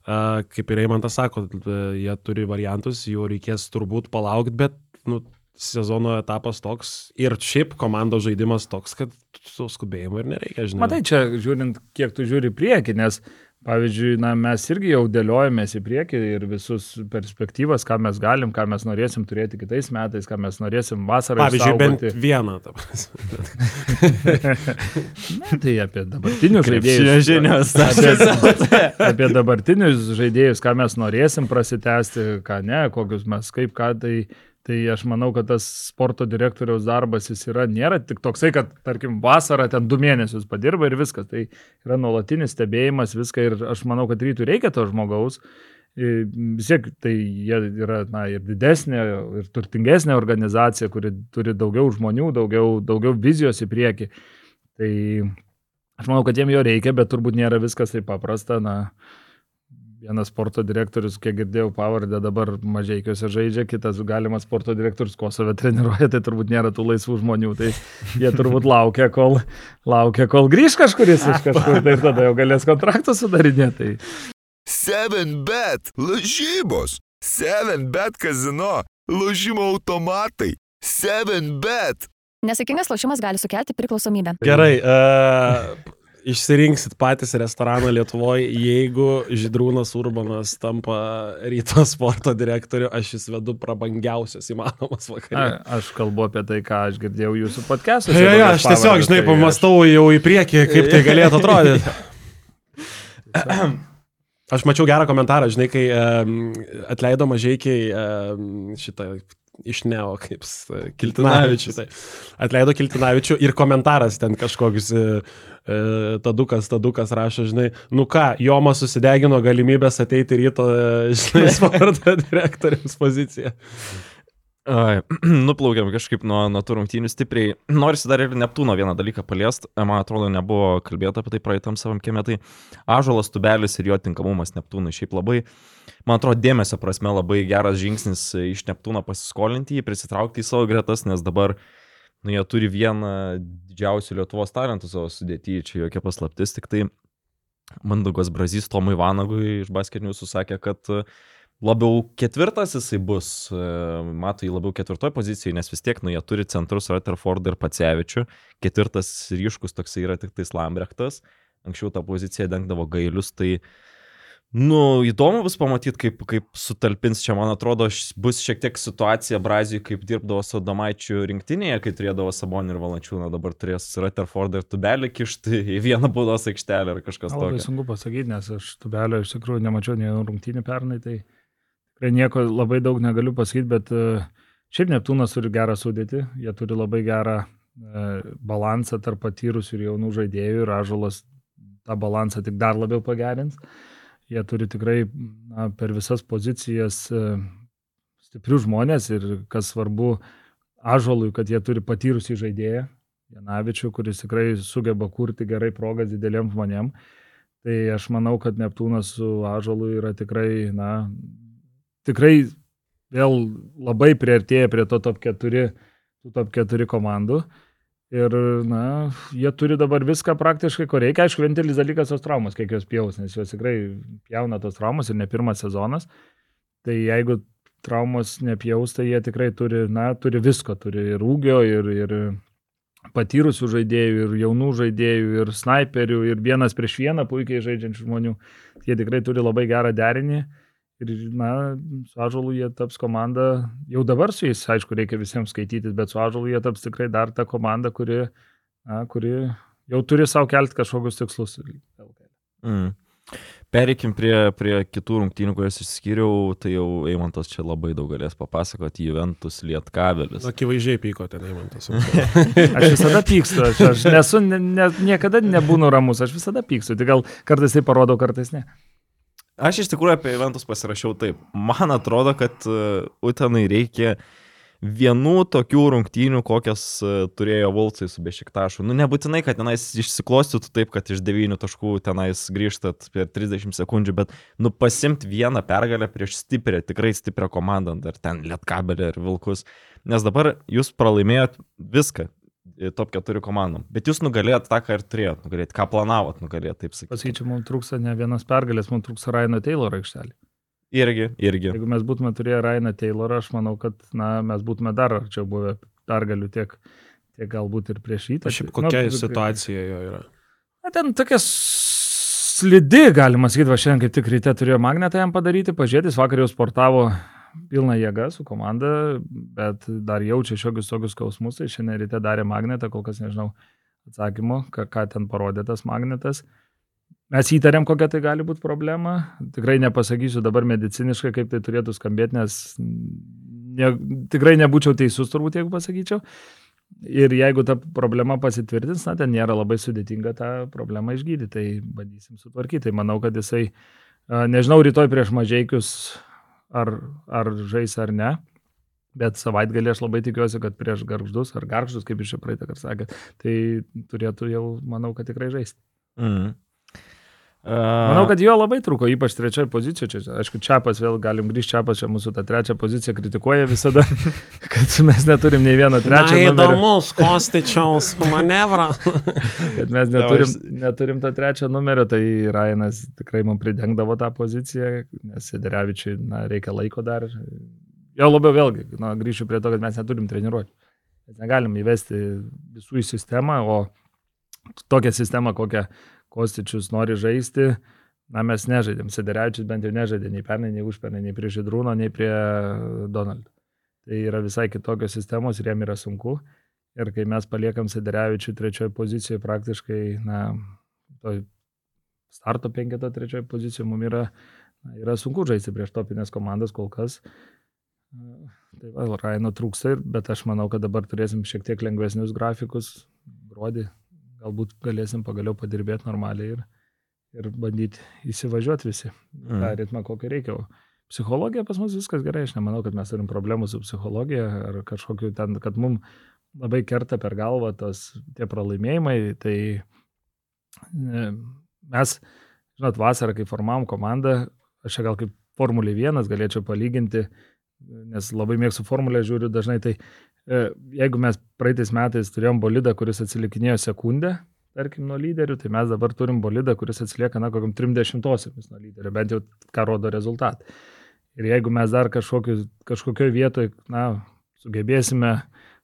a, kaip ir Eimantas sako, e, jie turi variantus, jų reikės turbūt palaukti, bet, nu, sezono etapas toks ir šiaip komandos žaidimas toks, kad su skubėjimu ir nereikia, žinai. matai, čia žiūrint, kiek tu žiūri į priekį, nes Pavyzdžiui, na, mes irgi jau dėliojamės į priekį ir visus perspektyvas, ką mes galim, ką mes norėsim turėti kitais metais, ką mes norėsim vasarą. Pavyzdžiui, bent išsaugoti. vieną. ta prasme. Ne, tai apie dabartinius žaidėjus. žinios. Apie, apie dabartinius žaidėjus, ką mes norėsim prasitęsti, ką ne, kokius mes kaip ką. Tai, tai aš manau, kad tas sporto direktoriaus darbas jis yra, nėra tik toksai, kad, tarkim, vasarą ten du mėnesius padirba ir viskas. Tai yra nuolatinis stebėjimas, viską ir aš manau, kad rytų reikia to žmogaus. Vis tiek tai jie yra na, ir didesnė, ir turtingesnė organizacija, kuri turi daugiau žmonių, daugiau, daugiau vizijos į priekį. Tai aš manau, kad jiem jo reikia, bet turbūt nėra viskas taip paprasta. Na, vienas sporto direktorius, kiek girdėjau pavardę, dabar mažiekiuose žaidžia, kitas galimas sporto direktorius Kosove treniruoja, tai turbūt nėra tų laisvų žmonių. Tai jie turbūt laukia, kol, laukia, kol grįž kažkuris iš kažkur, tai tada jau galės kontraktų sudarinėti. Tai 7bet lažybos, 7bet kazino, lažymo automatai, 7bet. Nesėkmingas lošimas gali sukelti priklausomybę. Gerai, uh, išsirinksit patys restoraną Lietuvoje, jeigu Židrūnas Urbanas tampa ryto sporto direktoriu, aš jis vedu prabangiausias įmanomas vakarėlis. aš kalbu apie tai, ką aš girdėjau jūsų podcast'e. Jo, jo, aš tiesiog, žinai, pamastau jau į priekį, kaip tai galėtų atrodyti. Aš mačiau gerą komentarą, žinai, kai um, atleido mažiekiai um, šitą iš Neo, kaip s- Kiltinavičius. Tai. Atleido Kiltinavičių ir komentaras ten kažkoks e, e, tadukas, tadukas rašo, žinai, nu ką, Jomas susidegino galimybės ateiti ryto, e, žinai, sporto direktoriaus poziciją. Nuplaukėm kažkaip nuo, nuo tų rungtynių stipriai. Norisi dar ir Neptūno vieną dalyką paliest. E, Man atrodo, nebuvo kalbėta apie tai praeitam savam kieme. Tai Ažolas Tubelis ir jo tinkamumas Neptūnui šiaip labai, man atrodo, dėmesio prasme labai geras žingsnis iš Neptūno pasiskolinti jį, prisitraukti į savo gretas, nes dabar nu, jie turi vieną didžiausių Lietuvos talentų savo sudėtyje, čia jokia paslaptis, tik tai Mandagas Brazys Tomui Vanagui iš basketinių susakė, kad e, labiau ketvirtas jisai bus, e, mato jį labiau ketvirtoje pozicijoje, nes vis tiek, nu, jie turi centrus Rutherfordą ir Pacevičių, ketvirtas ryškus toksai yra tik tais Lambrechtas, anksčiau tą poziciją dengdavo gailius, tai, nu, įdomu bus pamatyti, kaip, kaip sutalpins. Čia, man atrodo, bus šiek tiek situacija Brazijai, kaip dirbdavo su Domaičiu rinktinėje, kai turėdavo Sabonį ir Valančiūną, dabar turės Rutherfordą ir Tubelį kišti į vieną baudos aikštelę ar kažkas Labai tokio. sunku pasakyti, nes aš tubelio iš tikrųjų nemačiau nei vienų rungtynių pernai, tai tikrai nieko labai daug negaliu pasakyti, bet e, šiaip Neptūnas turi gerą sudėtį, jie turi labai gerą e, balansą tarp patyrusių ir jaunų žaidėjų ir Ažolas tą balansą tik dar labiau pagerins. Jie turi tikrai na, per visas pozicijas e, stiprius žmonės ir kas svarbu Ažolui, kad jie turi patyrusį žaidėją, Janavičių, kuris tikrai sugeba kurti gerai progas dideliem žmonėm. Tai aš manau, kad Neptūnas su Ažolu yra tikrai, na, tikrai vėl labai priartėję prie to top 4 tų top 4 komandų. Ir, na, jie turi dabar viską praktiškai, ko reikia. Aišku, vienintelis dalykas tos traumos, kiek jos pjaus, nes jos tikrai pjauna tos traumos ir ne pirmas sezonas. Tai jeigu traumos nepjaus, tai jie tikrai turi, na, turi visko, turi ir ūgio, ir, ir patyrusių žaidėjų, ir jaunų žaidėjų, ir snaiperių, ir vienas prieš vieną puikiai žaidžiančių žmonių. Jie tikrai turi labai gerą derinį. Ir, na, su Ažalu jie taps komanda, jau dabar su jais, aišku, reikia visiems skaitytis, bet su Ažalu jie taps tikrai dar ta komanda, kuri, na, kuri jau turi savo kelti kažkokius tikslus. Mm. Pereikim prie, prie kitų rungtynių, kurias išskyriau, tai jau Eimantas čia labai daug galės papasakoti, Juventus Lietkabelis. Akivaizdžiai pyko ten Eimantas. Aš visada pykstu, aš, aš nesu, ne, ne, niekada nebūnu ramus, aš visada pykstu, tai gal kartais tai parodo, kartais ne. Aš iš tikrųjų apie Juventus pasirašiau taip. Man atrodo, kad uh, Utenai reikia vienų tokių rungtynių, kokias uh, turėjo Volcai su Bešiktašu. Nu, nebūtinai, kad tenais išsiklostytų taip, kad iš 9 taškų tenais grįžtat per 30 sekundžių, bet, nu, pasimti vieną pergalę prieš stiprią, tikrai stiprią komandą, ar ten Lietkabelį ar Vilkus. Nes dabar jūs pralaimėjot viską top 4 komandom. Bet jūs nugalėjot tą, ką ir turėjot nugalėti, ką planavot nugalėti, taip sakyti. Pasakyčiau, mums trūksta ne vienas pergalės, mums trūksta Raino Taylor aikštelė. Irgi, irgi. Jeigu mes būtume turėję Rainą Taylorą, aš manau, kad na, mes būtume dar arčiau buvę pergalių tiek, tiek galbūt ir prieš jį. Šiaip kokia nu, situacija jo yra? Na, ten tokia slidi, galima sakyti, va šiandien kaip tik ryte turėjo magnetą jam padaryti, pažiūrėtis, vakar jau sportavo pilna jėga su komanda, bet dar jaučia šiokius tokius skausmus, tai šiandien ryte darė magnetą, kol kas nežinau atsakymo, ką, ką ten parodė tas magnetas. Mes įtarėm, kokia tai gali būti problema. Tikrai nepasakysiu dabar mediciniškai, kaip tai turėtų skambėti, nes ne, tikrai nebūčiau teisus turbūt, jeigu pasakyčiau. Ir jeigu ta problema pasitvirtins, na, ten nėra labai sudėtinga tą problemą išgydyti, tai bandysim sutvarkyti. Tai manau, kad jisai, nežinau, rytoj prieš mažiekius ar, ar žais ar ne. Bet savaitgalį aš labai tikiuosi, kad prieš garždus ar garždus, kaip iš čia praeitą kartą sakė, tai turėtų jau, manau, kad tikrai žaisti. Mm. Manau, kad jo labai trūko, ypač trečioje pozicijoje. Čia, aišku, Čiapas vėl galim grįžti, Čiapas čia mūsų tą trečią poziciją kritikuoja visada, kad mes neturim nei vieno trečio. Tai įdomus Kostičiaus manevra. kad mes neturim, neturim tą trečią numerį, tai Rainas tikrai man pridengdavo tą poziciją, nes Sederevičiui na, reikia laiko dar. Jo labiau vėlgi, na, grįšiu prie to, kad mes neturim treniruoti. Mes negalim įvesti visų į sistemą, o tokią sistemą, kokią Kostičius nori žaisti, na mes nežaidėm, Sederevičius bent jau nežaidė nei pernai, nei užpernai, nei prie Židrūno, nei prie Donaldo. Tai yra visai kitokios sistemos ir jam yra sunku. Ir kai mes paliekam Sederevičių trečioje pozicijoje, praktiškai, na, to starto penketo trečioje pozicijoje mums yra, na, yra sunku žaisti prieš topinės komandas kol kas. Tai va, Raino trūksta, bet aš manau, kad dabar turėsim šiek tiek lengvesnius grafikus, gruodį, galbūt galėsim pagaliau padirbėti normaliai ir, ir bandyti įsivažiuoti visi mm. tą ritmą, kokį reikia. Psichologija pas mus viskas gerai, aš nemanau, kad mes turim problemų su psichologija ar kažkokiu ten, kad mums labai kerta per galvą tos tie pralaimėjimai. Tai e, mes, žinot, vasarą, kai formavom komandą, aš čia gal kaip Formulė 1 galėčiau palyginti, nes labai mėgstu Formulę, žiūriu dažnai, tai E, jeigu mes praeitais metais turėjom bolidą, kuris atsilikinėjo sekundę, tarkim, nuo lyderių, tai mes dabar turim bolidą, kuris atsilieka, na, kokiam 30-osiamis nuo lyderių, bent jau ką rodo rezultatai. Ir jeigu mes dar kažkokioje vietoje, na, sugebėsime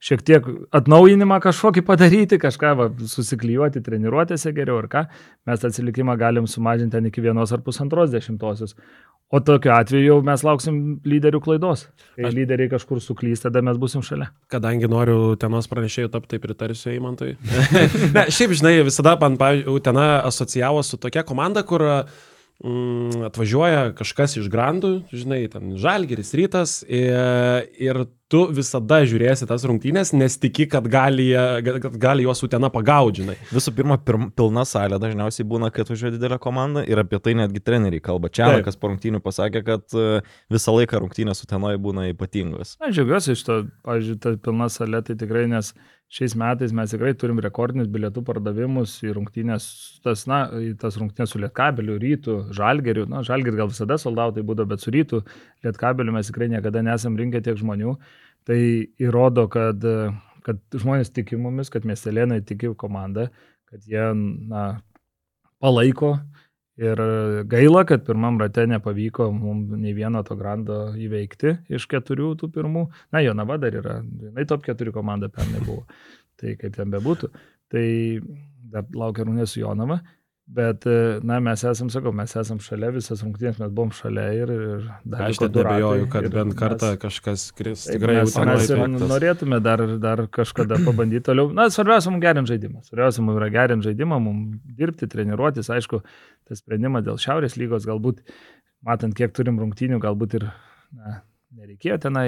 šiek tiek atnaujinimą kažkokį padaryti, kažką va, susiklyjuoti treniruotėse geriau ar ką, mes tą atsilikimą galim sumažinti ten iki vienos ar pusantros dešimtosios. O tokiu atveju jau mes lauksim lyderių klaidos. Kai Aš... lyderiai kažkur suklys, tada mes busim šalia. Kadangi noriu tenos pranešėjų tapti, tai pritarsiu Eimantui. ne, šiaip, žinai, visada man, pavyzdžiui, tena asocijavo su tokia komanda, kur mm, atvažiuoja kažkas iš grandų, žinai, ten žalgeris rytas ir, ir tu visada žiūrėsi tas rungtynės, nes tiki, kad gali, kad gali juos utena pagaudžinai. Visų pirma, pirm, pilna salė dažniausiai būna, kai atvažiuoja didelė komanda ir apie tai netgi treneriai kalba. Čia kas po rungtynių pasakė, kad e, visą laiką rungtynės utenoje būna ypatingos. Na, džiaugiuosi iš to, pavyzdžiui, ta pilna salė, tai tikrai, nes šiais metais mes tikrai turim rekordinius bilietų pardavimus į rungtynės, tas, na, tas rungtynės su Lietkabeliu, Rytų, Žalgeriu, na, Žalgeris gal visada soldautai būdavo, bet su Rytų, Lietkabeliu mes tikrai niekada nesam rinkę tiek žmonių. Tai įrodo, kad kad žmonės tiki mumis, kad miestelėnai tiki komandą, kad jie na, palaiko. Ir gaila, kad pirmam rate nepavyko mums nei vieno to grando įveikti iš keturių tų pirmų. Na, Jonava dar yra, jinai top keturi komanda pernai buvo. Tai kaip ten bebūtų. Tai dar laukia rungtynės su Jonava. Bet, e, na, mes esam, sakau, mes esam šalia, visas rungtynės mes buvom šalia ir, ir dar. Aš net nebejoju, kad bent kartą mes, kažkas kris. Tikrai mes, mes ir norėtume dar, dar kažkada pabandyti toliau. Na, svarbiausia mums gerinti žaidimą. Svarbiausia mums yra gerinti žaidimą, mums dirbti, treniruotis. Aišku, tas sprendimas dėl Šiaurės lygos, galbūt, matant, kiek turim rungtynių, galbūt ir na, nereikėjo tenai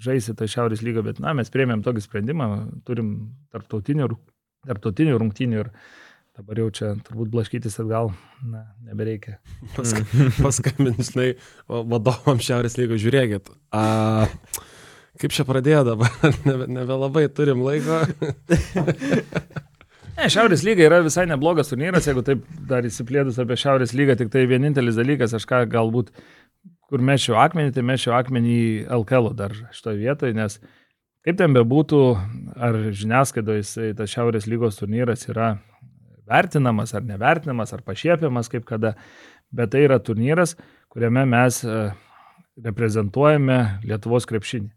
žaisti tą Šiaurės lygą, bet, na, mes priemėm tokį sprendimą, turim tarptautinių, tarptautinių rungtynių ir Dabar jau čia turbūt blaškytis atgal, na, nebereikia. Pask, paskambinsinai vadovam Šiaurės lygos, žiūrėkit. A, kaip čia pradėjo dabar, nebe, nebelabai turim laiko. ne, Šiaurės lyga yra visai neblogas turnyras, jeigu taip dar įsiplėdus apie Šiaurės lygą, tik tai vienintelis dalykas, aš ką galbūt, kur mešiau akmenį, tai mešiau akmenį į LKL dar šitoje vietoje, nes kaip ten bebūtų, ar žiniasklaidoje tas Šiaurės lygos turnyras yra vertinamas ar nevertinamas, ar pašiepiamas kaip kada, bet tai yra turnyras, kuriame mes e, reprezentuojame Lietuvos krepšinį.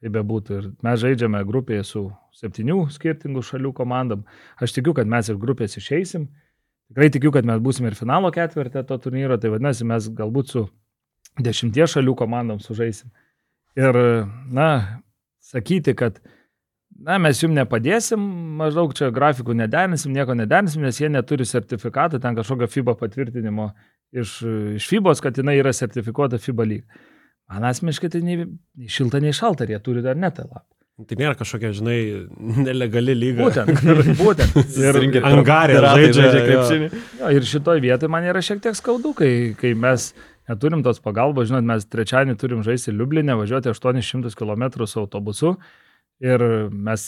Kaip bebūtų. Ir mes žaidžiame grupėje su septynių skirtingų šalių komandom. Aš tikiu, kad mes iš grupės išeisim. Tikrai tikiu, kad mes būsime ir finalo ketvirtė to turnyro. Tai vadinasi, mes galbūt su dešimties šalių komandom sužaisim. Ir, na, sakyti, kad na, mes jums nepadėsim, maždaug čia grafikų nederinsim, nieko nederinsim, nes jie neturi sertifikato, ten kažkokio FIBA patvirtinimo iš, iš FIBOS, kad jinai yra sertifikuota FIBA lyg. Man asmeniškai tai nei, nei šilta, nei šalta, jie turi dar netą lapą. Tai nėra kažkokia, žinai, nelegali lyga. Būtent, būtent. Ir angarė žaidžia, žaidžia krepšinį. Jo, ir šitoje vietoje man yra šiek tiek skaudu, kai, kai mes neturim tos pagalbos, žinot, mes trečiadienį turim žaisti Liublinę, važiuoti 800 km su autobusu Ir mes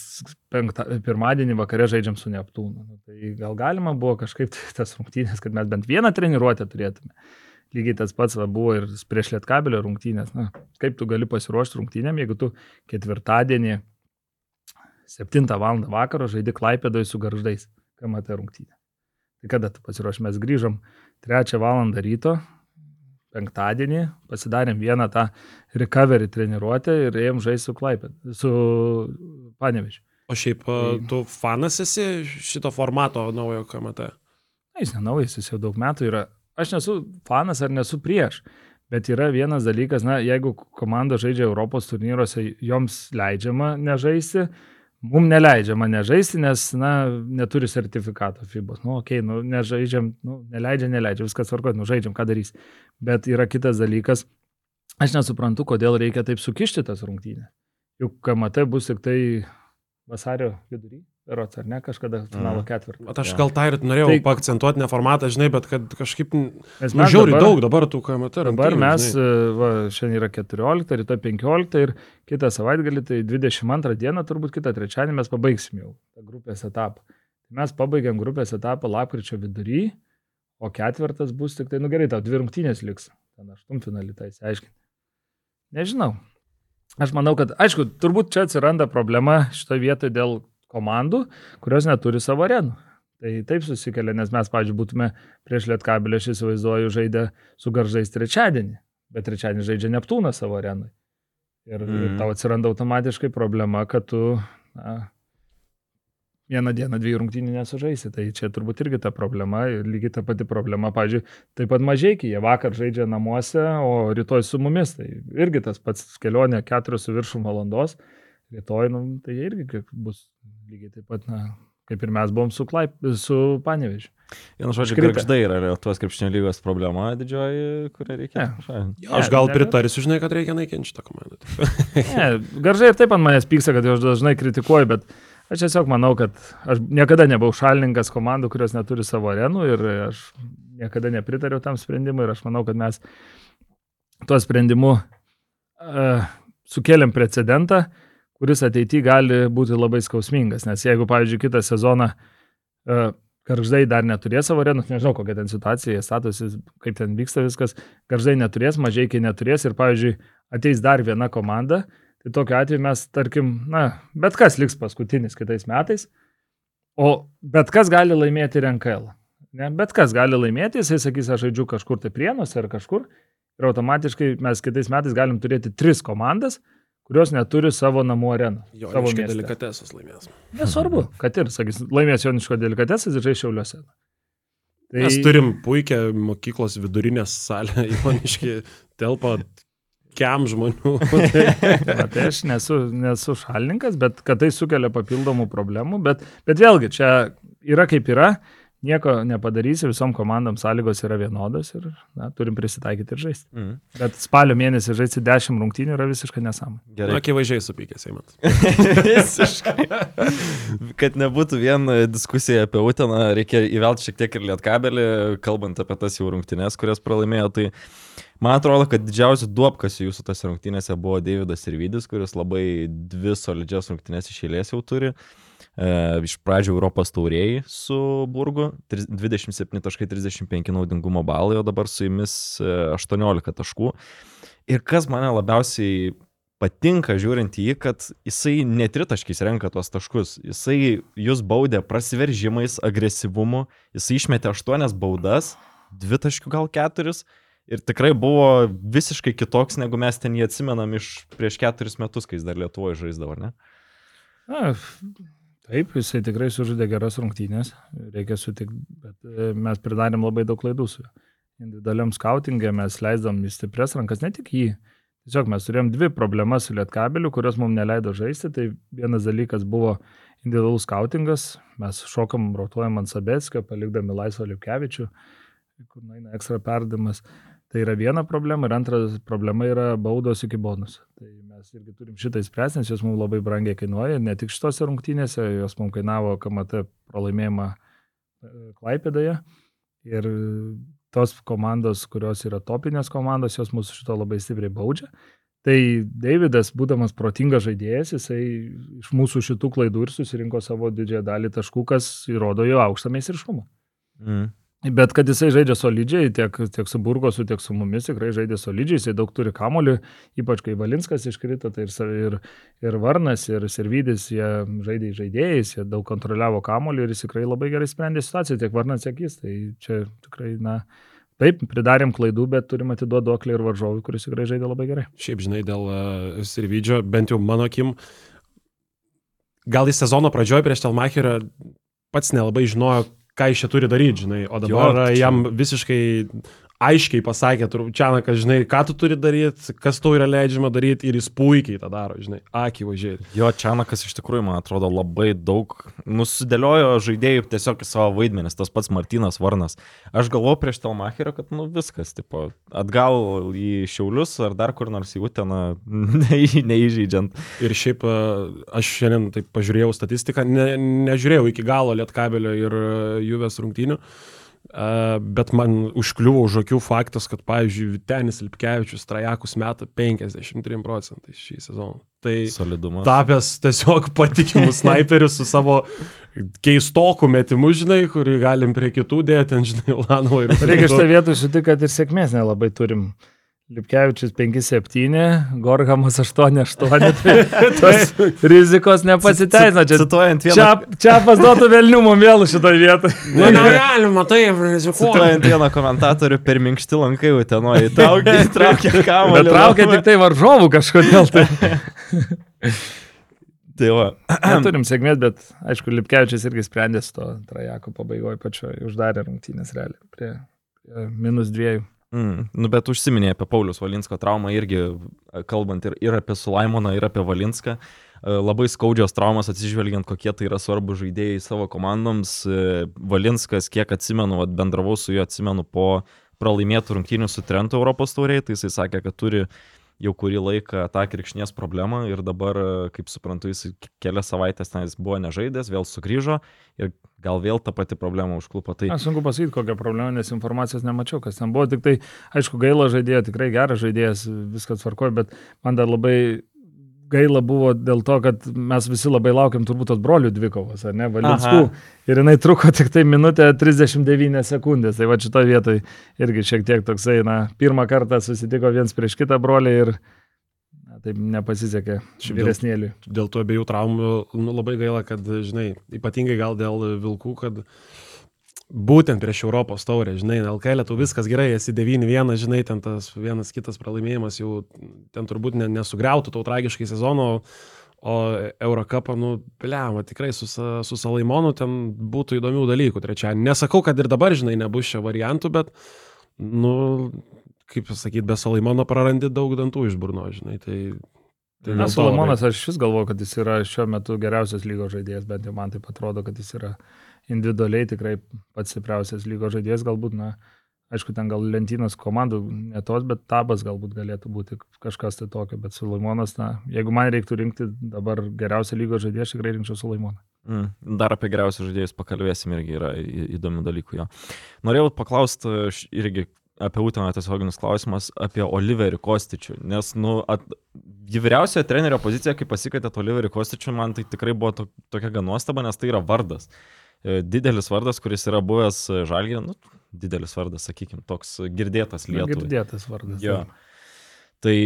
penktą, pirmadienį vakare žaidžiam su Neptūnu. Nu, tai gal galima buvo kažkaip tas rungtynės, kad mes bent vieną treniruotę turėtume. Lygiai tas pats va, buvo ir prieš Lietkabelio rungtynės. Na, kaip tu gali pasiruošti rungtynėm, jeigu tu ketvirtadienį 7 val. vakaro žaidži klaipėdoj su garždais, kai matai rungtynę. Tai kada tu pasiruoši? Mes grįžom 3 val. ryto, penktadienį pasidarėm vieną tą recovery treniruotę ir ėjom žaisti su Klaipėd, su Panevičiu. O šiaip tai... tu fanas esi šito formato naujo KMT? Na, jis nenaujas, jis jau daug metų yra. Aš nesu fanas ar nesu prieš, bet yra vienas dalykas, na, jeigu komanda žaidžia Europos turnyruose, joms leidžiama nežaisti, Mums neleidžia mane žaisti, nes, na, neturi sertifikato FIBOS. Nu, okei, okay, nu, nežaidžiam, nu, neleidžia, neleidžia, viskas tvarkoja, nu, žaidžiam, ką darys. Bet yra kitas dalykas, aš nesuprantu, kodėl reikia taip sukišti tas rungtynės. Juk KMT bus tik tai vasario vidury. Rots, ar ne, kažkada finalo ketvirtį. Bet aš gal tą ir norėjau tai, pakcentuoti, ne formatą, žinai, bet kad kažkaip... Mes nu, žiauri dabar, daug dabar tų KMT. Dabar mes, žinai. E, va, šiandien yra 14, rytoj 15 ir kitą savaitgalį, tai 22 dieną, turbūt kitą trečiadienį mes pabaigsim jau tą grupės etapą. Mes pabaigiam grupės etapą lapkričio vidury, o ketvirtas bus tik tai, nu gerai, tau dvi rungtynės liks. Ten aštuntfinalį tai aiškiai. Nežinau. Aš manau, kad, aišku, turbūt čia atsiranda problema šitoje vietoje dėl komandų, kurios neturi savo arenų. Tai taip susikelia, nes mes, pavyzdžiui, būtume prieš Lietkabelį, aš įsivaizduoju, žaidę su garžais trečiadienį, bet trečiadienį žaidžia Neptūną savo arenui. Ir, mm. ir tau atsiranda automatiškai problema, kad tu na, vieną dieną dviejų rungtynių nesužaisi. Tai čia turbūt irgi ta problema, lygiai ta pati problema, pavyzdžiui, taip pat mažai, jie vakar žaidžia namuose, o rytoj su mumis. Tai irgi tas pats kelionė keturios su viršum valandos rytoj, nu, tai irgi bus lygiai taip pat, na, kaip ir mes buvom su, Klaip, su Panevežiu. Vienu žodžiu, krepšdai yra Lietuvos krepšinio lygos problema didžioji, kurią reikia. Ne. Aš gal ne, pritarsiu, žinai, kad reikia naikinti šitą komandą. ne, garžai ir taip ant manęs pyksta, kad aš dažnai kritikuoju, bet aš tiesiog manau, kad aš niekada nebuvau šalininkas komandų, kurios neturi savo arenų ir aš niekada nepritariau tam sprendimui ir aš manau, kad mes tuo sprendimu uh, sukėlėm precedentą, uh, kuris ateityje gali būti labai skausmingas. Nes jeigu, pavyzdžiui, kitą sezoną uh, Garždai dar neturės savo arenų, nežinau, kokia ten situacija, statusi, kaip ten vyksta viskas, Garždai neturės, mažiekiai neturės ir, pavyzdžiui, ateis dar viena komanda, Tai tokiu atveju mes, tarkim, na, bet kas liks paskutinis kitais metais, o bet kas gali laimėti ir NKL. Ne, bet kas gali laimėti, jisai sakys, aš žaidžiu kažkur tai prienuose ar kažkur. Ir automatiškai mes kitais metais galim turėti tris komandas, kurios neturi savo namų areną. Jo, savo reiškia, mieste. delikatesas laimės. Nesvarbu, kad ir, sakys, laimės Joniško delikatesas ir žais Šiauliuose. Tai... Mes turim puikią mokyklos vidurinę salę, Ivaniški telpa kiam žmonių. Tai aš nesu, nesu šalininkas, bet kad tai sukelia papildomų problemų, bet, bet vėlgi čia yra kaip yra, nieko nepadarysi, visom komandom sąlygos yra vienodos ir na, turim prisitaikyti ir žaisti. Mm. Bet spalio mėnesį žaisti 10 rungtynių yra visiškai nesąmonė. Gerai. akivaizdžiai supykęs, Eimantas. Visiškai. Kad nebūtų vien diskusija apie Uteną, reikia įvelti šiek tiek ir lietkabelį, kalbant apie tas jau rungtynės, kurias pralaimėjo. Tai man atrodo, kad didžiausia duopkas jūsų tas rungtynėse buvo Davidas Irvidis, kuris labai dvi solidžias rungtynės iš eilės jau turi. E, iš pradžių Europos taurėjai su Burgu, tri- 27.35 naudingumo balai, o dabar su jumis e, 18 taškų. Ir kas mane labiausiai patinka žiūrint į jį, kad jisai netritaškiais renka tuos taškus. Jisai jūs baudė prasiveržimais, agresyvumu, jisai išmetė aštuonias baudas, dvi taškių gal keturis. Ir tikrai buvo visiškai kitoks, negu mes ten jį atsimenam iš prieš keturis metus, kai jis dar Lietuvoje žaisdavo, ne? Na, taip, jisai tikrai sužaidė geras rungtynės, reikia sutikti, bet e, mes pridarėm labai daug klaidų su juo. Individualiam skautingė mes leisdom į stipres rankas, ne tik jį. Tiesiog mes turėjom dvi problemas su lietkabeliu, kurios mums neleido žaisti. Tai vienas dalykas buvo individualus skautingas, mes šokam, rotuojam ant Sabetskio, palikdami laisvą Liukkevičių, kur eina ekstra perdamas. Tai yra viena problema ir antra problema yra baudos iki bonus. Tai mes irgi turim šitą įspręsti, nes jos mums labai brangiai kainuoja, ne tik šitose rungtynėse, jos mums kainavo KMT pralaimėjimą e, Klaipėdoje. Ir tos komandos, kurios yra topinės komandos, jos mūsų šito labai stipriai baudžia. Tai Davidas, būdamas protingas žaidėjas, jisai iš mūsų šitų klaidų ir susirinko savo didžiąją dalį taškų, kas įrodo jo aukštą meistriškumą. Mm. Bet kad jisai žaidžia solidžiai, tiek, tiek su Burgosu, tiek su mumis, tikrai žaidė solidžiai, jisai daug turi kamolių, ypač kai Valinskas iškrito, tai ir, ir, ir Varnas, ir Servidis, jie žaidė žaidėjais, jie daug kontroliavo kamolių ir jis tikrai labai gerai sprendė situaciją, tiek Varnas, tiek jis. Tai čia tikrai, na, taip, pridarėm klaidų, bet turim atiduoti duoklį ir varžovui, kuris tikrai žaidė labai gerai. Šiaip, žinai, dėl uh, Sirvidžio, bent jau mano akim, gal į sezono pradžioje prieš Telmacherą pats nelabai žinojo, ką jis čia turi daryti, žinai, o dabar Jo, čia- jam visiškai aiškiai pasakė, Čianakas, žinai, ką tu turi daryti, kas tau yra leidžiama daryti ir jis puikiai tą daro, žinai, akivaizdžiai. Jo, Čianakas iš tikrųjų, man atrodo, labai daug nusidėliojo žaidėjų tiesiog į savo vaidmenis, tas pats Martinas Varnas. Aš galvoju prieš Telmacherio, kad, nu, viskas, tipo, atgal į Šiaulius ar dar kur nors į Uteną, ne, neįžeidžiant. Ir šiaip e, aš šiandien taip pažiūrėjau statistiką, ne, nežiūrėjau iki galo Lietkabelio ir e, Juvės rungtynių, e, bet man užkliuvo už akių faktas, kad, pavyzdžiui, Vitenis Lipkevičius trajakus metą 53 procentais šį sezoną. Tai Solidumas. tapęs tiesiog patikimu snaiperiu su savo keistoku metimu, žinai, kurį galim prie kitų dėti, ant, žinai, Lanovo ir... Reikia šitą vietą sutikti, kad ir sėkmės nelabai turim. Lipkevičius 5-7, Gorhamas 8-8, tai tos rizikos nepasiteisina. Čia, Cituojant vieną, čia, čia pasduotų velnių mum vėl šitoje vietoje. Nu, negalima taip rizikuoti. cituojant vieną komentatorių, per minkšti lankai Utenoje įtraukė, įtraukė kamuolį. Bet traukia tik tai varžovų kažkodėl. Tai. Tai va. Neturim sėkmės, bet aišku, Lipkevičius irgi sprendė su to trajako pabaigoje pačioje, uždarė rungtynės realiai prie, prie minus dviejų. Mm, nu, bet užsiminė apie Paulius Valinsko traumą irgi, e, kalbant ir, ir apie Sulaimoną, ir apie Valinską. E, Labai skaudžios traumas atsižvelgiant, kokie tai yra svarbu žaidėjai savo komandoms. E, Valinskas, kiek atsimenu, vat, bendravau su juo, atsimenu po pralaimėtų rungtynių su Trento Europos tauriai, tai jisai sakė, kad turi jau kurį laiką tą kirkšnies problemą ir dabar, kaip suprantu, jis kelias savaitės ten jis buvo nežaidęs, vėl sugrįžo ir gal vėl ta pati problema užklupo. Tai Aš sunku pasakyti, kokią problemą, nes informacijos nemačiau, kas ten buvo. Tik tai, aišku, gaila žaidėjo, tikrai geras žaidėjas, viskas tvarkoja, bet man dar labai gaila buvo dėl to, kad mes visi labai laukiam turbūt tos brolių dvikovos, ar ne, Valinskų. Aha. Ir jinai truko tik tai minutę 39 sekundės. Tai va šitoje vietoje irgi šiek tiek toksai, na, pirmą kartą susitiko viens prieš kitą brolį ir na, taip nepasisekė Šiaip dėl- vyresnėliui. dėl tų abiejų traumų nu, labai gaila, kad, žinai, ypatingai gal dėl Vilkų, kad būtent prieš Europos taurę, žinai, LKL tu viskas gerai, esi 9-1, žinai, ten tas vienas kitas pralaimėjimas jau ten turbūt ne, nesugriautų tau tragiškai sezono, o Eurocapą, nu, pliama, tikrai su, su Salaimonu ten būtų įdomių dalykų trečią. Nesakau, kad ir dabar, žinai, nebus čia variantų, bet, nu, kaip pasakyti, be Salaimono prarandi daug dantų iš burno, žinai, tai... tai Na, Solomonas, aš vis galvoju, kad jis yra šiuo metu geriausias lygos žaidėjas, bent jau man taip atrodo, kad jis yra individualiai tikrai pats stipriausias lygos žaidėjas, galbūt, na, aišku, ten gal lentynos komandų netos, bet tabas galbūt galėtų būti kažkas tai tokio, bet Solomonas, na, jeigu man reiktų rinkti dabar geriausią lygos žaidėją, aš tikrai rinkčiau Solomoną. Mm. Dar apie geriausius žaidėjus pakalbėsim irgi yra įdomių dalykų jo. Norėjau paklausti aš irgi apie Uteną tiesioginis klausimas apie Oliverį Kostičių, nes, nu, at, vyriausiojo trenerio poziciją, kai pasikeitėt Oliverį Kostičių, man tai tikrai buvo to, tokia gan nuostaba, nes tai yra vardas. E, Didelis vardas, kuris yra buvęs žalgė, nu, didelis vardas, sakykime, toks girdėtas Lietuvai. Girdėtas vardas. Jo. Tai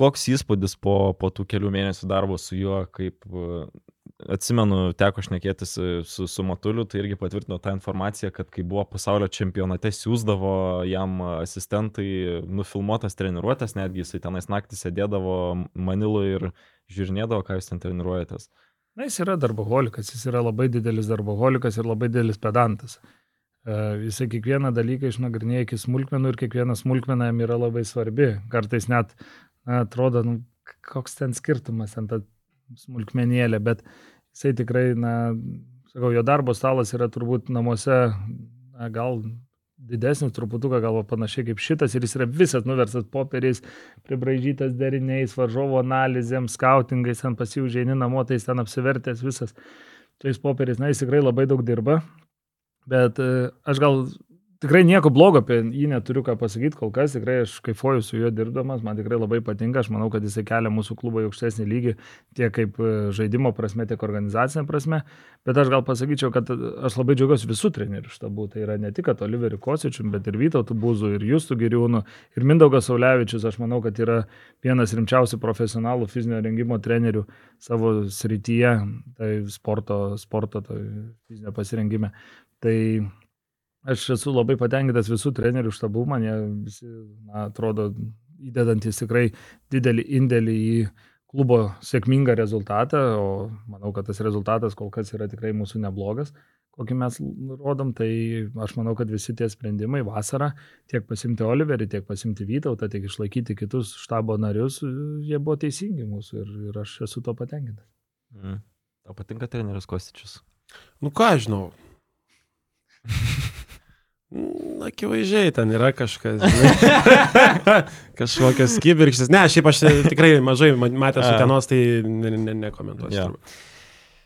koks įspūdis po, po tų kelių mėnesių darbo su juo, kaip e, atsimenu, teko šnekėtis e, su, su Matuliu, tai irgi patvirtino tą informaciją, kad kai buvo pasaulio čempionate, siūsdavo jam asistentai nufilmuotas treniruotės, netgi jisai tenais naktį sėdėdavo Maniloje ir žiūrinėdavo, ką jūs ten treniruojatės. Na, jis yra darboholikas, jis yra labai didelis darboholikas ir labai didelis pedantas. E, Jisai kiekvieną dalyką išnagrinėja iki smulkmenų ir kiekviena smulkmena jam yra labai svarbi. Kartais net na, atrodo, nu, koks ten skirtumas ant tą smulkmenėlę, bet jisai tikrai, na, sakau, jo darbo stalas yra turbūt namuose, na, gal didesnis truputuką, gal panašiai kaip šitas ir jis yra visas nuversas popieriais, pribraižytas deriniais, varžovo analizėm, skautingais, ten pasiūžėni namo, tai jis ten apsivertęs visas tais popieriais. Na, jis tikrai labai daug dirba, bet e, aš gal tikrai nieko blogo apie jį neturiu ką pasakyti, kol kas. Tikrai aš kaifuoju su juo dirbdamas, man tikrai labai patinka, aš manau, kad jisai kelia mūsų klubą į aukštesnį lygį tiek kaip e, žaidimo prasme, tiek organizacinė prasme, bet aš gal pasakyčiau, kad e, aš labai džiaugiuosi visų trenerių štabų, tai yra ne tik kad Oliveriu Kosičiu, bet ir Vytautų Būzų, ir Justų Giriūnų, ir Mindaugas Saulevičius, aš manau, kad yra vienas rimčiausių profesionalų fizinio rengimo trenerių savo srityje, tai sporto, sporto tai fizinio pasirengime. Tai aš esu labai patenkintas visų trenerių štabų, man jie visi, na, atrodo, įdedantis tikrai didelį indėlį į klubo sėkmingą rezultatą, o manau, kad tas rezultatas kol kas yra tikrai mūsų neblogas, kokį mes rodom, tai aš manau, kad visi tie sprendimai vasarą, tiek pasimti Oliverį, tiek pasimti Vytautą, tiek išlaikyti kitus štabo narius, jie buvo teisingi mūsų ir, ir aš esu to patenkintas. Mm. Tau patinka treneris Kostičius? Nu ką aš žinau. Mm, Akivaizdžiai ten yra kažkas. Kažkokios kibirkštis. Ne, šiaip aš tikrai mažai ma- matęs su tenos, tai ne, ne, nekomentuosiu. Turbūt.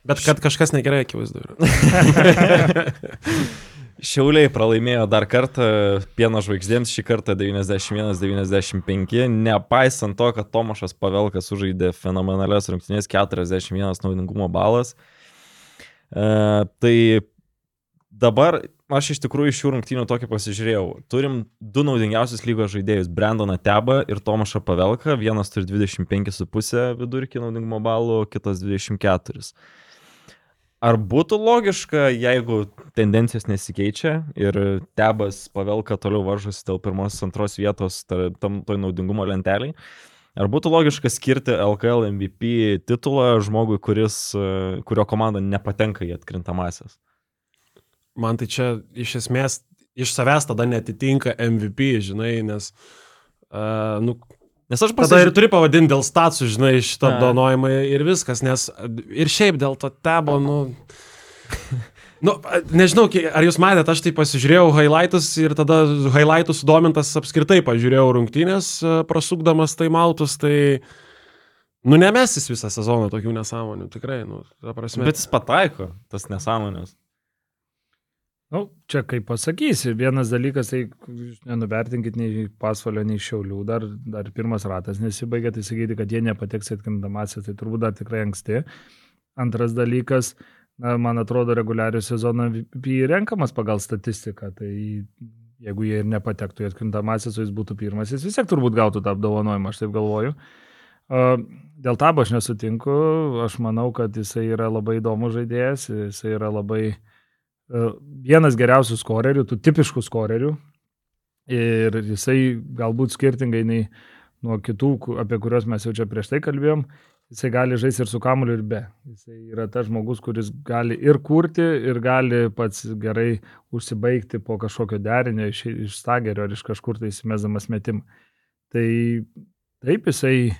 Bet kad kažkas negerai, akivaizdu yra. Šiauliai pralaimėjo dar kartą pieno žvaigždėms, šį kartą 91-95, nepaisant to, kad Tomašas Pavelkas sužaidė fenomenalias rungtynės 41 naudingumo balas. E, tai dabar aš iš tikrųjų iš šių rungtynių tokį pasižiūrėjau. Turim du naudingiausius lygos žaidėjus - Brandoną Tebą ir Tomašą Pavelką. Vienas turi 25,5 vidurkį naudingumo balų, kitas 24. Ar būtų logiška, jeigu tendencijos nesikeičia ir Tebas Pavelka toliau varžosi dėl pirmos, antros vietos tam toj naudingumo lenteliai? Ar būtų logiška skirti LKL MVP titulą žmogui, kuris, kurio komanda nepatenka į atkrintamasias? Man tai čia iš esmės iš savęs tada netitinka MVP, žinai, nes... Uh, nu, Nes aš Tada ir pasižiūrėjau. turi pavadinti dėl stacijų, žinai, šitą apdovanojimą ir viskas, nes ir šiaip dėl to tebo, nu... Nu, nežinau, ar jūs matėte, aš tai pasižiūrėjau highlightus ir tada highlightų sudomintas apskritai pažiūrėjau rungtynės, prasukdamas tai maltus, tai... Nu, nemesis visą sezoną tokių nesąmonių, tikrai, nu, ta prasme. Bet jis pataiko tas nesąmonės. Nu, čia kaip pasakysi, vienas dalykas, tai nenuvertinkit nei pasvalio, nei šiaulių, dar, dar pirmas ratas nesibaigė, tai sakyti, kad jie nepateks atkrintamasias, tai turbūt dar tikrai anksti. Antras dalykas, na, man atrodo, reguliarių sezono MVP renkamas pagal statistiką, tai jeigu jie ir nepatektų į atkrintamasias, o jis būtų pirmas, jis vis tiek turbūt gautų tą apdovanojimą, aš taip galvoju. Dėl tabo aš nesutinku, aš manau, kad jisai yra labai įdomus žaidėjas, jisai yra labai e, vienas geriausių skorerių, tų tipiškų skorerių. Ir jisai galbūt skirtingai nei nuo kitų, apie kuriuos mes jau čia prieš tai kalbėjom, jisai gali žaisti ir su kamuliu, ir be. Jisai yra tas žmogus, kuris gali ir kurti, ir gali pats gerai užsibaigti po kažkokio derinio iš, iš stagerio ar iš kažkur tai įsimesdamas metimą. Tai taip, jisai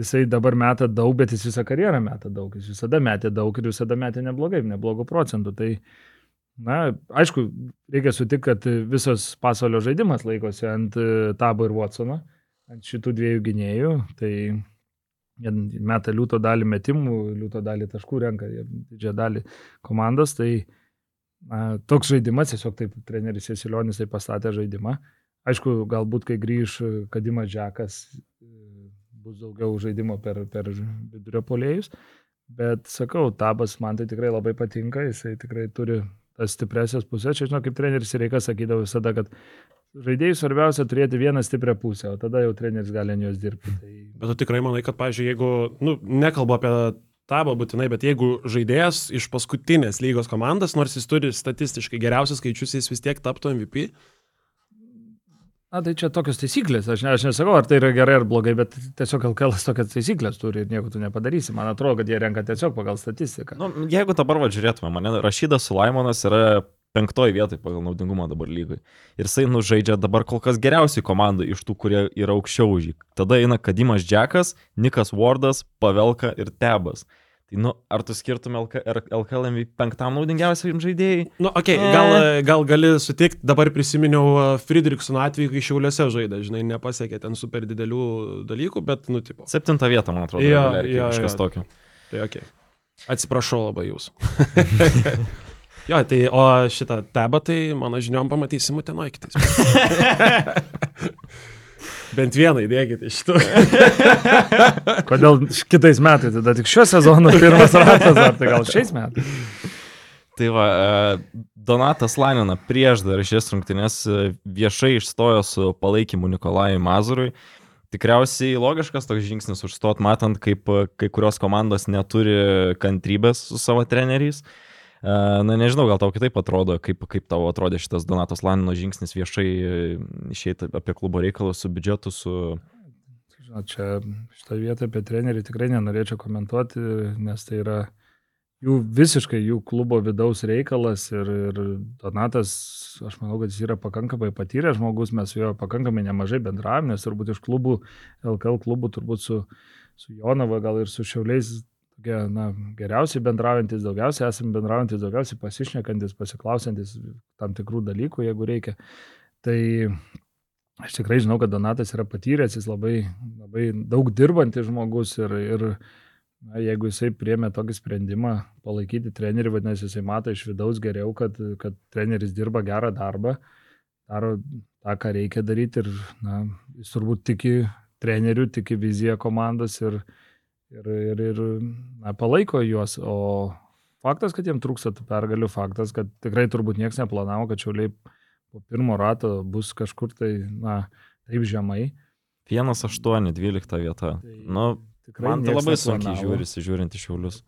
jisai dabar meta daug, bet jis visą karjerą meta daug. Jis visada metė daug ir visada metė neblogai, neblogo procentų. Tai, na, aišku, reikia sutikti, kad visas pasaulio žaidimas laikosi ant e, Tabo ir Watsono, ant šitų dviejų gynėjų. Tai meta liūto dalį metimų, liūto dalį taškų renka, didžiąją dalį komandos. Tai na, toks žaidimas, tiesiog taip treneris Esilionis tai pastatė žaidimą. Aišku, galbūt kai grįž Kadimas Džekas, bus daugiau žaidimo per, per vidurio polėjus. Bet sakau, tabas man tai tikrai labai patinka, jisai tikrai turi stipresias pusės. Čia žinau, kaip treneris Reikas sakydavo visada, kad žaidėjai svarbiausia turėti vieną stiprią pusę, o tada jau treneris gali ant jos dirbti. Tai... Bet tu tikrai manai, kad, pažiūrėjau, jeigu, nu, nekalbu apie tabą būtinai, bet jeigu žaidėjas iš paskutinės lygos komandos, nors jis turi statistiškai geriausius skaičius, jis vis tiek taptų MVP, Na, tai čia tokios taisyklės, aš, ne, aš nesakau, ar tai yra gerai ar blogai, bet tiesiog LKL tokias taisyklės turi ir nieko tu nepadarysi. Man atrodo, kad jie renka tiesiog pagal statistiką. Nu, jeigu dabar važiuotume, mane Rašydas Sulaimonas yra penktoji vietoje pagal naudingumą dabar lygai. Ir jisai nužaidžia dabar kol kas geriausiai komandų iš tų, kurie yra aukščiau už jį. Tada eina Kadimas Džekas, Nikas Wardas, Pavelka ir Tebas. Tai, nu, ar tu skirtum LKL MVP penktam naudingiausiam žaidėjai? Nu, okei, okay, gal, gal gali sutikti, dabar prisiminiau Friedrichsono atveju, kai Šiauliuose žaidė, žinai, nepasiekė ten super didelių dalykų, bet, nu, tipo. Septinta vieta, man atrodo, jo, Galerki, jo, kažkas jo. tokio. Tai okei. Okay. Atsiprašau labai jūsų. jo, tai o šitą tebą, tai mano žiniom pamatysim Utenoje kitais. Bent vieną įdėkite iš tų. Kodėl kitais metais, tada tik šio sezono pirmas ratas, ar tai gal šiais metais? Tai va, e, Donatas Lanina prieš dar šias rungtynės e, viešai išstojo su palaikymu Nikolajui Mazurui. Tikriausiai logiškas toks žingsnis užstot, matant, kaip e, kai kurios komandos neturi kantrybės su savo treneriais. Uh, Na nežinau, gal tau kitaip atrodo, kaip, kaip tau atrodė šitas Donatos Lanino žingsnis viešai e, išeiti apie klubo reikalus su biudžetu, su... Žinot, čia šitą vietą apie trenerį tikrai nenorėčiau komentuoti, nes tai yra jų visiškai jų klubo vidaus reikalas ir, ir Donatas, aš manau, kad jis yra pakankamai patyręs žmogus, mes su juo pakankamai nemažai bendravom, nes turbūt iš klubų, LKL klubų, turbūt su, su Jonava, gal ir su Šiauliais tokie, na, geriausiai bendraujantis, daugiausiai esame bendraujantis, daugiausiai pasišnekantis, pasiklausantis tam tikrų dalykų, jeigu reikia. Tai aš tikrai žinau, kad Donatas yra patyręs, jis labai, labai daug dirbantis žmogus ir, ir na, jeigu jisai priemė tokį sprendimą palaikyti trenerių, vadinasi, jisai mato iš vidaus geriau, kad, kad treneris dirba gerą darbą, daro tą, ką reikia daryti ir na, jis turbūt tiki trenerių, tiki viziją komandos ir, ir, ir, ir na, palaiko juos. O faktas, kad jiems trūksta tų pergalių, faktas, kad tikrai turbūt niekas neplanavo, kad šiauliai po pirmo rato bus kažkur tai, na, taip žemai. 1-8, 12 vieta. Tai nu, man tai labai sunkiai žiūrisi, žiūrint iš šiaulius.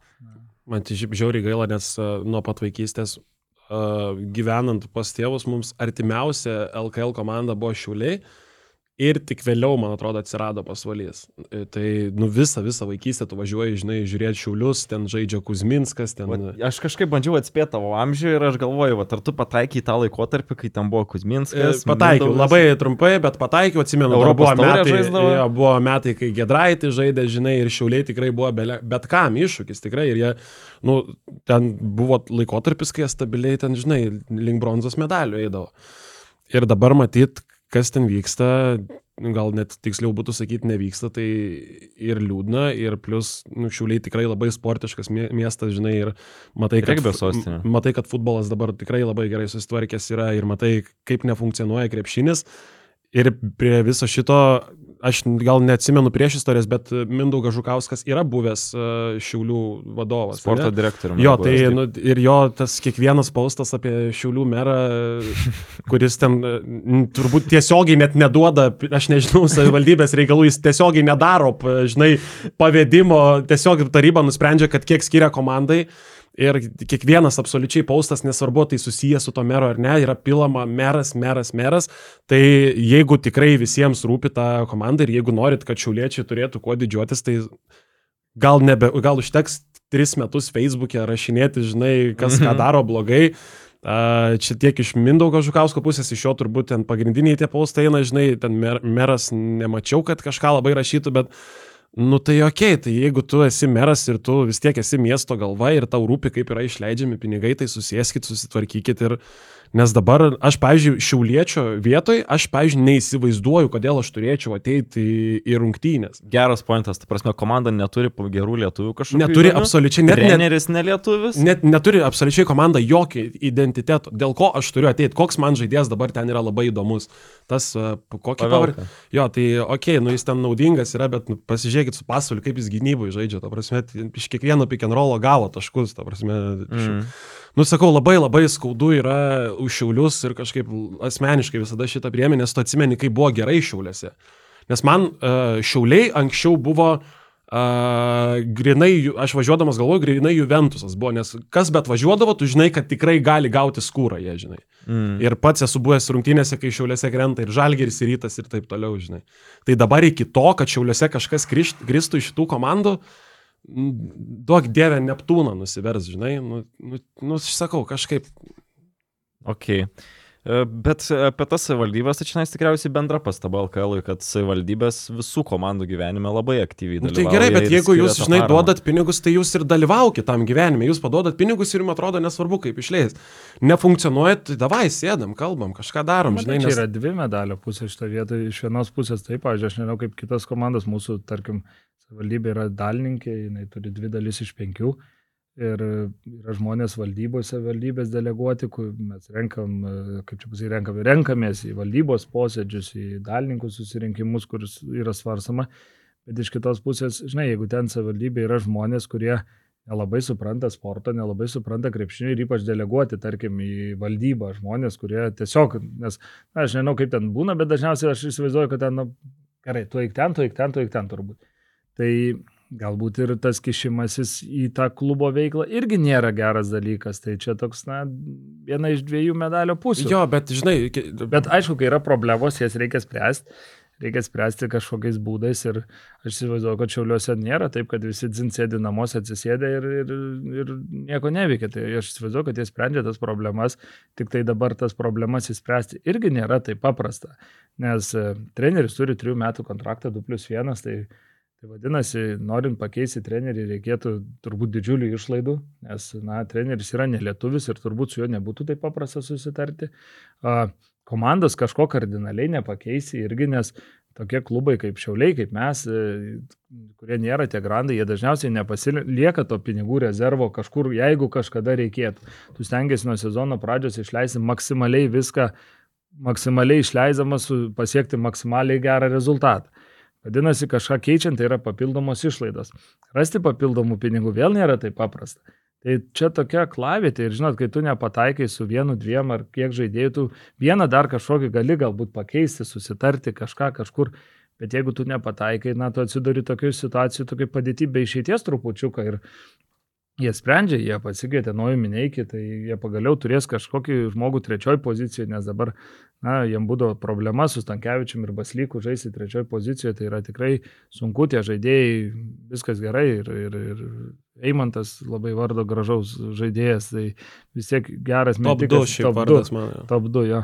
Man tai žiauriai gaila, nes uh, nuo pat vaikystės uh, gyvenant pas tėvus mums artimiausia LKL komanda buvo šiauliai. Uh, Ir tik vėliau, man atrodo, atsirado pasvalys. E, tai, nu, visą, visą vaikystę tu važiuoji, žinai, žiūrėti šiulius, ten žaidžia Kuzminskas, ten... Va, aš kažkaip bandžiau atspėti tavo amžių ir aš galvoju, va, ar tu pataikai tą laikotarpį, kai ten buvo Kuzminskas? E, pataikiau, Mindaugas. labai trumpai, bet pataikiau, atsimenu, Europos buvo metai, jo, buvo metai, kai Gedraitį žaidė, žinai, ir šiuliai tikrai buvo be, bet kam iššūkis, tikrai, ir jie, nu, ten buvo laikotarpis, kai jie stabiliai ten, žinai, link bronzos medalių eidavo. Ir dabar matyt, kas ten vyksta, gal net tiksliau būtų sakyti, nevyksta, tai ir liūdna, ir plus, nu, šiuliai tikrai labai sportiškas miestas, žinai, ir matai, kad, matai, kad futbolas dabar tikrai labai gerai susitvarkęs yra ir matai, kaip nefunkcionuoja krepšinis. Ir prie viso šito aš gal neatsimenu prieš istorijas, bet Mindaugas Žukauskas yra buvęs uh, Šiaulių vadovas. Sporto direktoriumi. Jo, tai nu, ir jo tas kiekvienas paustas apie Šiaulių merą, kuris ten e, turbūt tiesiogiai net neduoda, aš nežinau, savivaldybės reikalų, jis tiesiogiai nedaro, žinai, pavedimo, tiesiog taryba nusprendžia, kad kiek skiria komandai. Ir kiekvienas absoliučiai paustas, nesvarbu, tai susijęs su to mero ar ne, yra pilama meras, meras, meras. Tai jeigu tikrai visiems rūpi ta komanda ir jeigu norit, kad šiauliečiai turėtų kuo didžiuotis, tai gal, nebe, gal užteks tris metus Facebook'e rašinėti, žinai, kas ką daro blogai. A, Čia tiek iš Mindaugo Žukausko pusės, iš jo turbūt ten pagrindiniai tie paustai eina, žinai, ten mer, meras nemačiau, kad kažką labai rašytų, bet, nu tai ok, tai jeigu tu esi meras ir tu vis tiek esi miesto galva ir tau rūpi, kaip yra išleidžiami pinigai, tai susėskit, susitvarkykit ir... Nes dabar aš, pavyzdžiui, šiauliečio vietoj, aš, pavyzdžiui, neįsivaizduoju, kodėl aš turėčiau ateiti į, rungtynės. Geras pointas, ta prasme, komanda neturi gerų lietuvių kažkokių. Neturi įdomių. absoliučiai, net, Treneris nelietuvis. net neturi absoliučiai komanda jokio identiteto. Dėl ko aš turiu ateiti, koks man žaidėjas dabar ten yra labai įdomus. Tas, uh, kokį pavardę. Jo, tai ok, nu jis ten naudingas yra, bet nu, pasižiūrėkit su pasvaliu, kaip jis gynybui žaidžia. Ta prasme, iš kiekvieno pick and rollo gavo taškus. Ta prasme, mm. Mm. Nu, sakau, labai labai skaudu yra už šiaulius ir kažkaip asmeniškai visada šitą priemė, nes tu atsimeni, kaip buvo gerai šiauliuose. Nes man uh, šiauliai anksčiau buvo uh, grinai, aš važiuodamas galvoju, grinai Juventusas buvo, nes kas bet važiuodavo, tu žinai, kad tikrai gali gauti skūrą, jie žinai. Mm. Ir pats esu buvęs rungtynėse, kai šiauliuose krenta ir žalgeris, ir rytas ir taip toliau, žinai. Tai dabar iki to, kad šiauliuose kažkas grįžtų iš šitų komandų, n- duok dievę Neptūną nusivers, žinai. Nu, nu, nu sakau, kažkaip. Ok. E, Bet apie tas savivaldybės, tai čia tikriausiai bendra pastaba LKL, kad savivaldybės visų komandų gyvenime labai aktyviai Nu, dalyvauja. tai gerai, bet jeigu jūs, žinai, paramą. duodat pinigus, tai jūs ir dalyvaukite tam gyvenime. Jūs paduodat pinigus ir jums atrodo nesvarbu, kaip išleis. Nefunkcionuojat, tai davai, sėdam, kalbam, kažką darom, Matai, žinai. čia Nes... yra dvi medalio pusės šito vietoje. Iš vienos pusės taip, pavyzdžiui, aš nežinau, kaip kitos komandos, mūsų, tarkim, savivaldybė yra dalininkė, jinai turi dvi dalis iš penkių. Ir yra žmonės valdybose valdybės deleguoti, kur mes renkam, kaip čia pasakyti, renkam, renkamės į valdybos posėdžius, į dalininkų susirinkimus, kur yra svarsama. Bet iš kitos pusės, žinai, jeigu ten savivaldybė yra žmonės, kurie nelabai supranta sporto, nelabai supranta krepšinio ir ypač deleguoti, tarkim, į valdybą žmonės, kurie tiesiog, nes, na, aš nežinau, kaip ten būna, bet dažniausiai aš įsivaizduoju, kad ten, na, gerai, tu eik ten, tu eik ten, tu eik ten turbūt. Tai galbūt ir tas kišimasis į tą klubo veiklą irgi nėra geras dalykas. Tai čia toks, na, viena iš dviejų medalio pusių. Jo, bet žinai, Bet aišku, kai yra problemos, jas reikia spręsti. Reikia spręsti kažkokiais būdais ir aš įsivaizduoju, kad šiauliuose nėra taip, kad visi dzin sėdi namuose atsisėdę ir, ir, ir nieko neveikia. Tai aš įsivaizduoju, kad jie sprendžia tas problemas, tik tai dabar tas problemas įspręsti irgi nėra taip paprasta. Nes e, treneris turi 3 metų kontraktą 2 plus 1, tai, tai vadinasi, norint pakeisti trenerį reikėtų turbūt didžiulių išlaidų, nes, na, treneris yra nelietuvis ir turbūt su juo nebūtų taip paprasta susitarti. Komandos kažko kardinaliai nepakeisi irgi, nes tokie klubai kaip Šiauliai, kaip mes, e, kurie nėra tie grandai, jie dažniausiai nepasilieka to pinigų rezervo kažkur, jeigu kažkada reikėtų. Tu stengiasi nuo sezono pradžios išleisti maksimaliai viską, maksimaliai išleidzamas su- pasiekti maksimaliai gerą rezultatą. Vadinasi, kažką keičiant tai yra papildomos išlaidos. Rasti papildomų pinigų vėl nėra taip paprasta. Tai čia tokia klavėtė ir žinot, kai tu nepataikai su vienu, dviem ar kiek žaidėjų, tu vieną dar kažkokį gali galbūt pakeisti, susitarti kažką kažkur, bet jeigu tu nepataikai, na, tu atsiduri tokių situacijų, tokia padėti be išeities trupučiuką ir jie sprendžia, jie pasikvietė naujų mineikį, tai jie pagaliau turės kažkokį žmogų trečioj pozicijoje, nes dabar, na, jiem būdavo problema su Stankievičium ir Baslyku žaisti trečioj pozicijoje, tai yra tikrai sunku, tie žaidėjai, viskas gerai ir, ir, ir Eimantas labai vardo gražaus žaidėjas, tai vis tiek geras top 2 metikas, šiaip top vardas 2, man. jo. top 2, jo,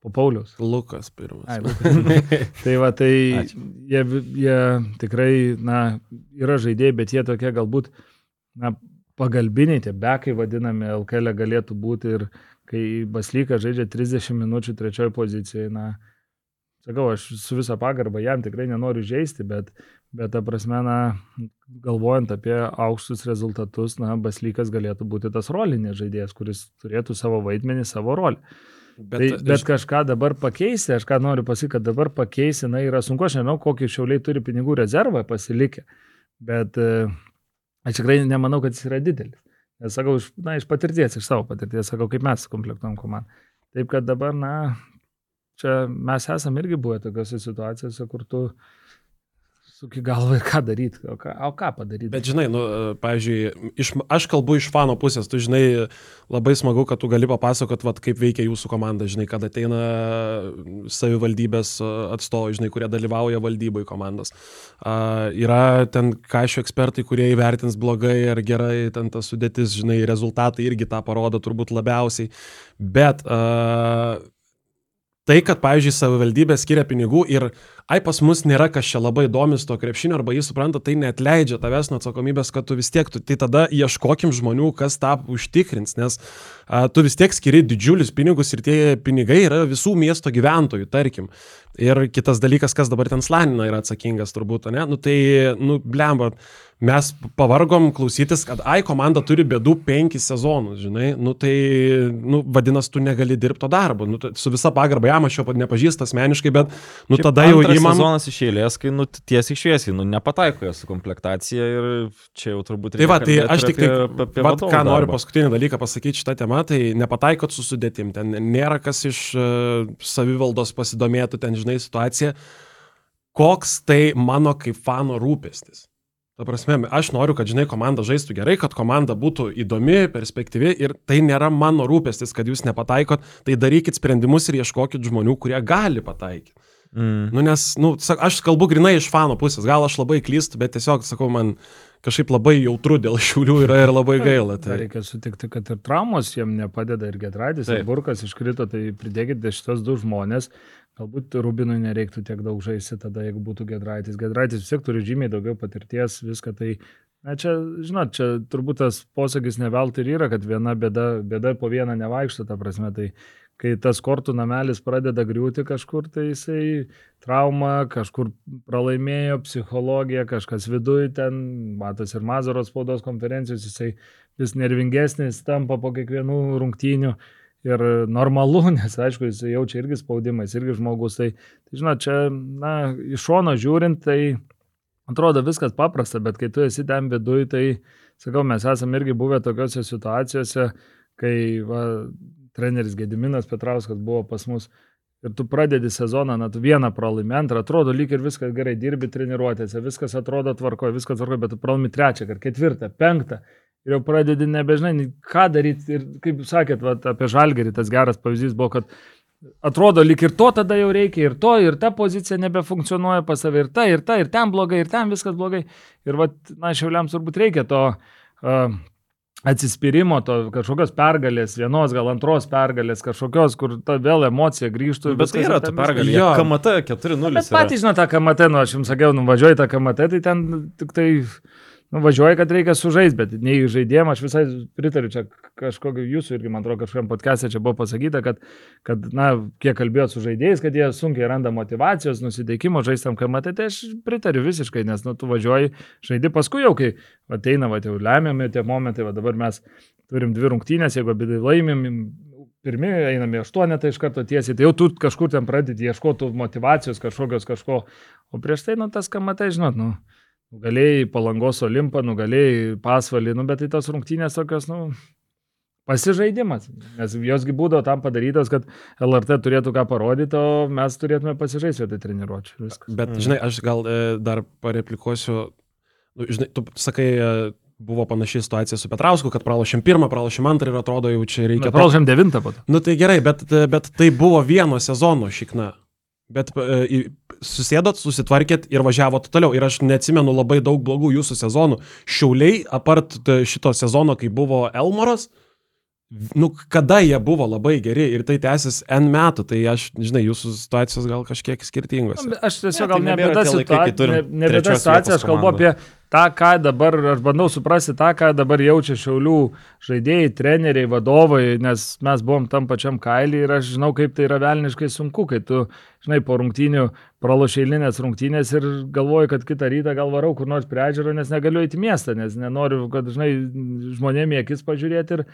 po Paulius. Lukas pirmas. Ai, Lukas. tai va, tai Ačiū. jie, jie tikrai, na, yra žaidėjai, bet jie tokie galbūt, na, pagalbiniai, tie bekai vadinami, LKL galėtų būti ir kai Baslykas žaidžia 30 minučių trečioje pozicijoje, na, sakau, aš su visą pagarbą jam tikrai nenoriu žaisti, bet, bet ta prasme, na, galvojant apie aukštus rezultatus, na, Baslykas galėtų būti tas rolinės žaidėjas, kuris turėtų savo vaidmenį, savo rolę. Bet, tai, bet kažką dabar pakeisti, aš ką noriu pasakyti, kad dabar pakeisti, na, yra sunku, aš nežinau, kokį šiauliai turi pinigų rezervą pasilikę, bet e, aš tikrai nemanau, kad jis yra didelis. Nes sakau, iš, na, iš patirties, iš savo patirties, sakau, kaip mes komplektuom komandą. Taip kad dabar, na, čia mes esame irgi buvę tokiose situacijose, kur tu suki galvą ką daryti, o ką, o ką padaryti. Bet žinai, nu, pavyzdžiui, iš, aš kalbu iš fano pusės, tu žinai, labai smagu, kad tu gali papasakot, vat, kaip veikia jūsų komanda, žinai, kad ateina savivaldybės atstovai, žinai, kurie dalyvauja valdybai komandos. Uh, yra ten kažkokie ekspertai, kurie įvertins blogai ar gerai, ten tas sudėtis, žinai, rezultatai irgi tą parodo turbūt labiausiai. Bet uh, tai, kad, pavyzdžiui, savivaldybė skiria pinigų ir, ai, pas mus nėra kas čia labai domis to krepšinio, arba jis supranta, tai net leidžia tavęs nuo atsakomybės, kad tu vis tiek, tu, tai tada ieškokim žmonių, kas tą užtikrins, nes a, tu vis tiek skiri didžiulius pinigus ir tie pinigai yra visų miesto gyventojų, tarkim. Ir kitas dalykas, kas dabar ten Slanina yra atsakingas turbūt, ne? Nu tai, nu, blemba, mes pavargom klausytis, kad ai, komanda turi bėdų penkis sezonus, žinai, nu tai, nu, vadinasi, tu negali dirbti to darbo. Nu, tai, su visa pagarba, jam aš jo nepažįstu asmeniškai, bet, nu, Šiaip tada jau įmam. sezonas iš eilės, kai, nu, tiesiai šviesiai, nu, nepataiko jo su komplektacija ir čia jau turbūt Tai va, tai kalbėti aš ir tik tai, apie, apie vat, ką noriu darbą. paskutinį dalyką pasakyti šitą temą, tai nepataikot su sudėtim, ten nėra kas iš uh, savivaldos pasidomėtų, ten žinai situaciją, koks tai mano kaip fano rūpestis. Ta prasme, aš noriu, kad, žinai, komanda žaistų gerai, kad komanda būtų įdomi, perspektyvi ir tai nėra mano rūpestis, kad jūs nepataikot, tai darykit sprendimus ir ieškokit žmonių, kurie gali pataikyti. Mm. Nu, nes, nu, aš kalbu grinai iš fano pusės, gal aš labai klystu, bet tiesiog, sakau, man kažkaip labai jautru dėl šiulių yra ir labai gaila. Tai Tai. reikia sutikti, kad ir traumos jiem nepadeda ir Gedradis, ir Taip. Burkas iškrito, tai pridėkite šitos du žmonės. Galbūt Rubinui nereiktų tiek daug žaisti tada, jeigu būtų Gedraitis. Gedraitis vis tiek turi žymiai daugiau patirties, viską tai... Na čia, žinot, čia turbūt tas posakis neveltui ir yra, kad viena bėda, bėda po vieną nevaikšto, ta prasme, tai kai tas kortų namelis pradeda griūti kažkur, tai jisai trauma, kažkur pralaimėjo psichologija, kažkas viduje ten, matos ir Mazaros spaudos konferencijos, jisai vis nervingesnis tampa po kiekvienų rungtynių. Ir normalu, nes aišku, jis jaučia irgi spaudimą, jis irgi žmogus. Tai, tai žinot, čia, na, iš šono žiūrint, tai atrodo viskas paprasta, bet kai tu esi ten viduje, tai, sakau, mes esame irgi buvę tokiuose situacijose, kai va, treneris Gediminas Petrauskas buvo pas mus ir tu pradedi sezoną, na, tu vieną pralaimi, antrą, atrodo lyg ir viskas gerai, dirbi treniruotėse, viskas atrodo tvarkoje, viskas tvarkoje, bet tu pralaimi trečią, ketvirtą, penktą. Ir jau pradedi nebežinai, ką daryti. Ir kaip jūs sakėt, vat, apie žalgerį tas geras pavyzdys buvo, kad atrodo lyg ir to tada jau reikia, ir to, ir ta pozicija nebefunkcionuoja pas save, ir ta, ir ta, ir ten blogai, ir ten viskas blogai. Ir, vat, na, šiauliams turbūt reikia to uh, atsispyrimo, to kažkokios pergalės, vienos gal antros pergalės, kažkokios, kur ta vėl emocija grįžtų. Bet tai yra ta pergalė. Jo. KMT 4-0. Bet patys žino tą KMT, nu aš jums sakiau, nuvažiuoji tą KMT, tai ten tik tai nuvažiuoji, kad reikia sužaisti, bet nei žaidėjim, aš visai pritariu, čia kažkokio jūsų irgi, man atrodo, kažkam podcast'e čia buvo pasakyta, kad, kad, na, kiek kalbėjot su žaidėjais, kad jie sunkiai randa motivacijos, nusiteikimo žaistam KMT, tai aš pritariu visiškai, nes, nu, tu važiuoji, žaidi paskui jau, kai ateina, va, jau lemiami tie momentai, va dabar mes turim dvi rungtynės, jeigu abi laimim, pirmi einame aštuonetą iš karto tiesiai, tai jau tu kažkur ten pradedi ieškoti motivacijos kažkokios kažko, o prieš tai, nu, tas KMT, žinot, nu, nugalėjai palangos olimpą, nugalėjai pasvalį, nu, bet tai tos rungtynės tokios, nu, pasižaidimas, nes josgi būdavo tam padarytos, kad LRT turėtų ką parodyti, o mes turėtume pasižaisti vietoj treniruočio. Viskas. Bet, žinai, aš gal e, dar pareplikuosiu, nu, žinai, tu sakai, e, buvo panaši situacija su Petrausku, kad pralošėm pirmą, pralošėm antrą ir atrodo jau čia reikia... Pralašėm devintą po to. Nu tai gerai, bet, bet tai buvo vieno sezono šikna. Bet e, susėdot, susitvarkėt ir važiavot toliau. Ir aš neatsimenu labai daug blogų jūsų sezonų. Šiauliai, apart e, šito sezono, kai buvo Elmoras, nu kada jie buvo labai geri ir tai tęsis N metų, tai aš, žinai, jūsų situacijos gal kažkiek skirtingos. Aš tiesiog Ne, gal tai ne apie nebėra tą situaciją, ne, apie tą situaciją, aš kalbu apie tą, ką dabar, aš bandau suprasti tą, ką dabar jaučia šiaulių žaidėjai, treneriai, vadovai, nes mes buvom tam pačiam kailį ir aš žinau, kaip tai yra velniškai sunku, kai tu, žinai, po rungtynių pralošeilinės rungtynės ir galvoju, kad kitą rytą gal varau kur nors prie ežero, nes negaliu eiti į miestą, nes nenoriu, kad, žinai, žmonėmi akis pažiūrėti ir,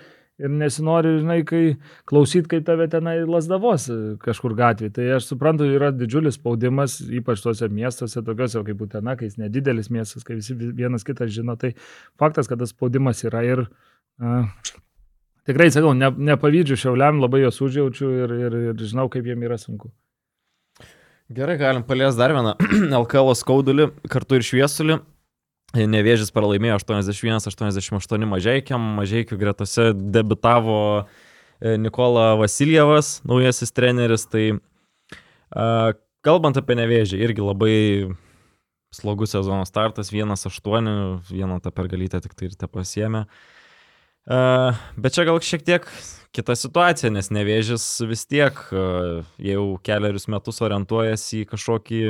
ir nesinori, žinai, kai klausyt, kai tave tenai lasdavos kažkur gatvėje. Tai aš suprantu, yra didžiulis spaudimas, ypač tuose miestuose, tokiuose kaip Utena, kai jis nedidelis miestas, kai visi vienas kitą žino. Tai faktas, kad tas spaudimas yra ir uh, tikrai, sakau, ne, nepavydžiu šiauliam, labai jos užjaučiu ir, ir, ir žinau, kaip jiem yra sunku. Gerai, galim paliesti dar vieną LKL skaudulį, kartu ir šviesulį. Nevėžis pralaimėjo 81-88 mažiekiam, mažiekių gretose debitavo e, Nikola Vasiljevas, naujasis treneris. Tai uh, kalbant apie nevėžį, irgi labai slogus sezono startas, 1-8, vieną tą pergalytę tik tai ir te pasiemė. Uh, bet čia gal šiek tiek kita situacija, nes nevėžis vis tiek jau keliarius metus orientuojasi į kažkokį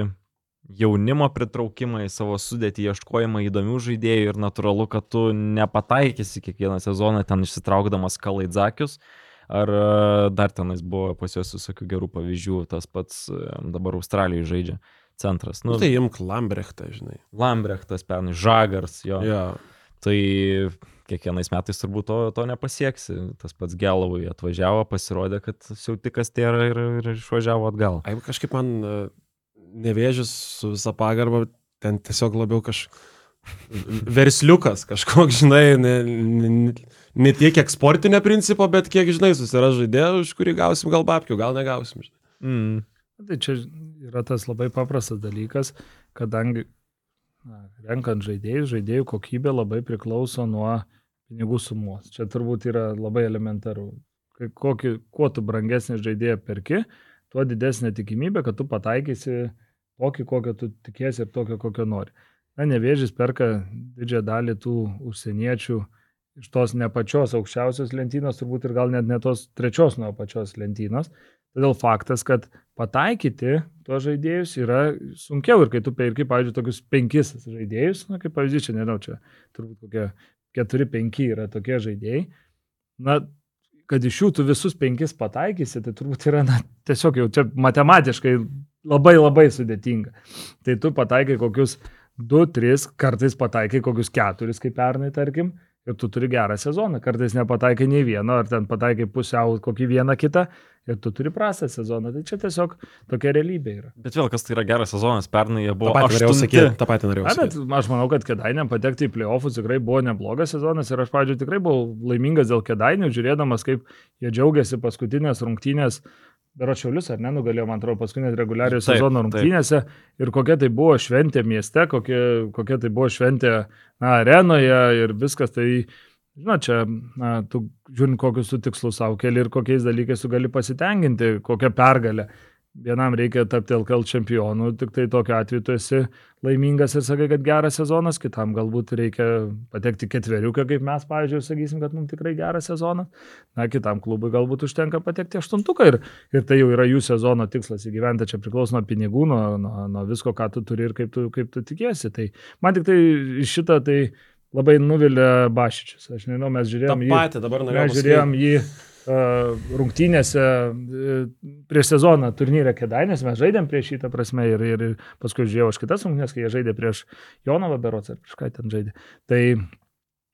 jaunimo pritraukimą į savo sudėtį, ieškojimą įdomių žaidėjų ir natūralu, kad tu nepataikysi kiekvieną sezoną ten išsitraukdamas kalaidzakius. Ar e, dar tenais buvo pas juos visokių gerų pavyzdžių, tas pats e, dabar Australijoje žaidžia centras. Nu, tai imk Lambrechtą, žinai. Lambrechtas, pernai, Žagars, jo. Ja. Tai kiekvienais metais turbūt to, to nepasieksi. Tas pats Gelovui atvažiavo, pasirodė, kad siautikas tai yra ir, ir išvažiavo atgal. Ai, kažkaip man e, nevėžis su visa pagarba, ten tiesiog labiau kažkoks versliukas kažkoks, žinai, ne, ne, ne tiek kiek sportinė principo, bet kiek, žinai, susira žaidėjų, už kurį gausim gal babkių, gal negausim. Žinai. Mm. Tai čia yra tas labai paprastas dalykas, kadangi na, renkant žaidėjus, žaidėjų kokybė labai priklauso nuo pinigų sumos. Čia turbūt yra labai elementaru. Kokį, kuo tu brangesnį žaidėją perki, tuo didesnė tikimybė, kad tu pataikysi tokį, kokio tu tikėsi ir tokio, kokio nori. Na, nevėžys perka didžiąją dalį tų užsieniečių iš tos ne pačios aukščiausios lentynos, turbūt ir gal net ne tos trečios nuo pačios lentynos. Todėl faktas, kad pataikyti tuos žaidėjus yra sunkiau ir kai tu perki, pavyzdžiui, tokius penkis žaidėjus, na, kaip pavyzdys, čia nežinau, čia turbūt kokie keturi, penki yra tokie žaidėjai, na, kad iš jų tu visus penkis pataikysi, tai turbūt yra na, tiesiog jau čia matematiškai labai labai sudėtinga. Tai tu pataikai kokius 2-3, kartais pataikai kokius 4, kaip pernai, tarkim, ir tu turi gerą sezoną. Kartais nepataikai nei vieno, ar ten pataikai pusiau kokį vieną kitą ir tu turi prastą sezoną. Tai čia tiesiog tokia realybė yra. Bet vėl, kas tai yra geras sezonas, pernai jie buvo... Pati norėjau sakyti. Ta pati norėjau Na, bet sakyti. aš manau, kad kedainiam patekti į playoffus tikrai buvo neblogas sezonas ir aš, pavyzdžiui, tikrai buvau laimingas dėl kedainių, žiūrėdamas, kaip jie džiaugiasi paskutinės rungtynės. Beročiaulius ar ne, nugalėjo, man atrodo, paskutinės reguliariojo Taip, sezono rungtynėse. Ir kokia tai buvo šventė mieste, kokia, kokia tai buvo šventė na, arenoje ir viskas. Tai, žinot, čia, na, tu žiūrint, kokius tu tikslus savo keli ir kokiais dalykais tu gali pasitenkinti, kokią pergalę. Vienam reikia tapti LKL čempionu, tik tai tokiu atveju tu esi laimingas ir sakai, kad geras sezonas, kitam galbūt reikia patekti ketveriuką, kaip mes, pavyzdžiui, sakysim, kad mums tikrai geras sezonas. Na, kitam klubui galbūt užtenka patekti aštuntuką ir, ir tai jau yra jų sezono tikslas įgyventi, čia priklauso nuo pinigų, nuo, nuo, nuo visko, ką tu turi ir kaip tu, kaip tu tikiesi. Tai man tik tai šitą tai labai nuvilia Bašičius. Aš nežinau, mes Ta žiūrėjom jį. dabar norėjau Mes žiūrėjom jį rungtynėse uh, prieš sezoną turnyrę Kedainės, mes žaidėm prieš šitą prasme ir, ir paskui žiūrėjau aš kitas rungtynės, kai jie žaidė prieš Jonavą Berots ar kažką ten žaidė. Tai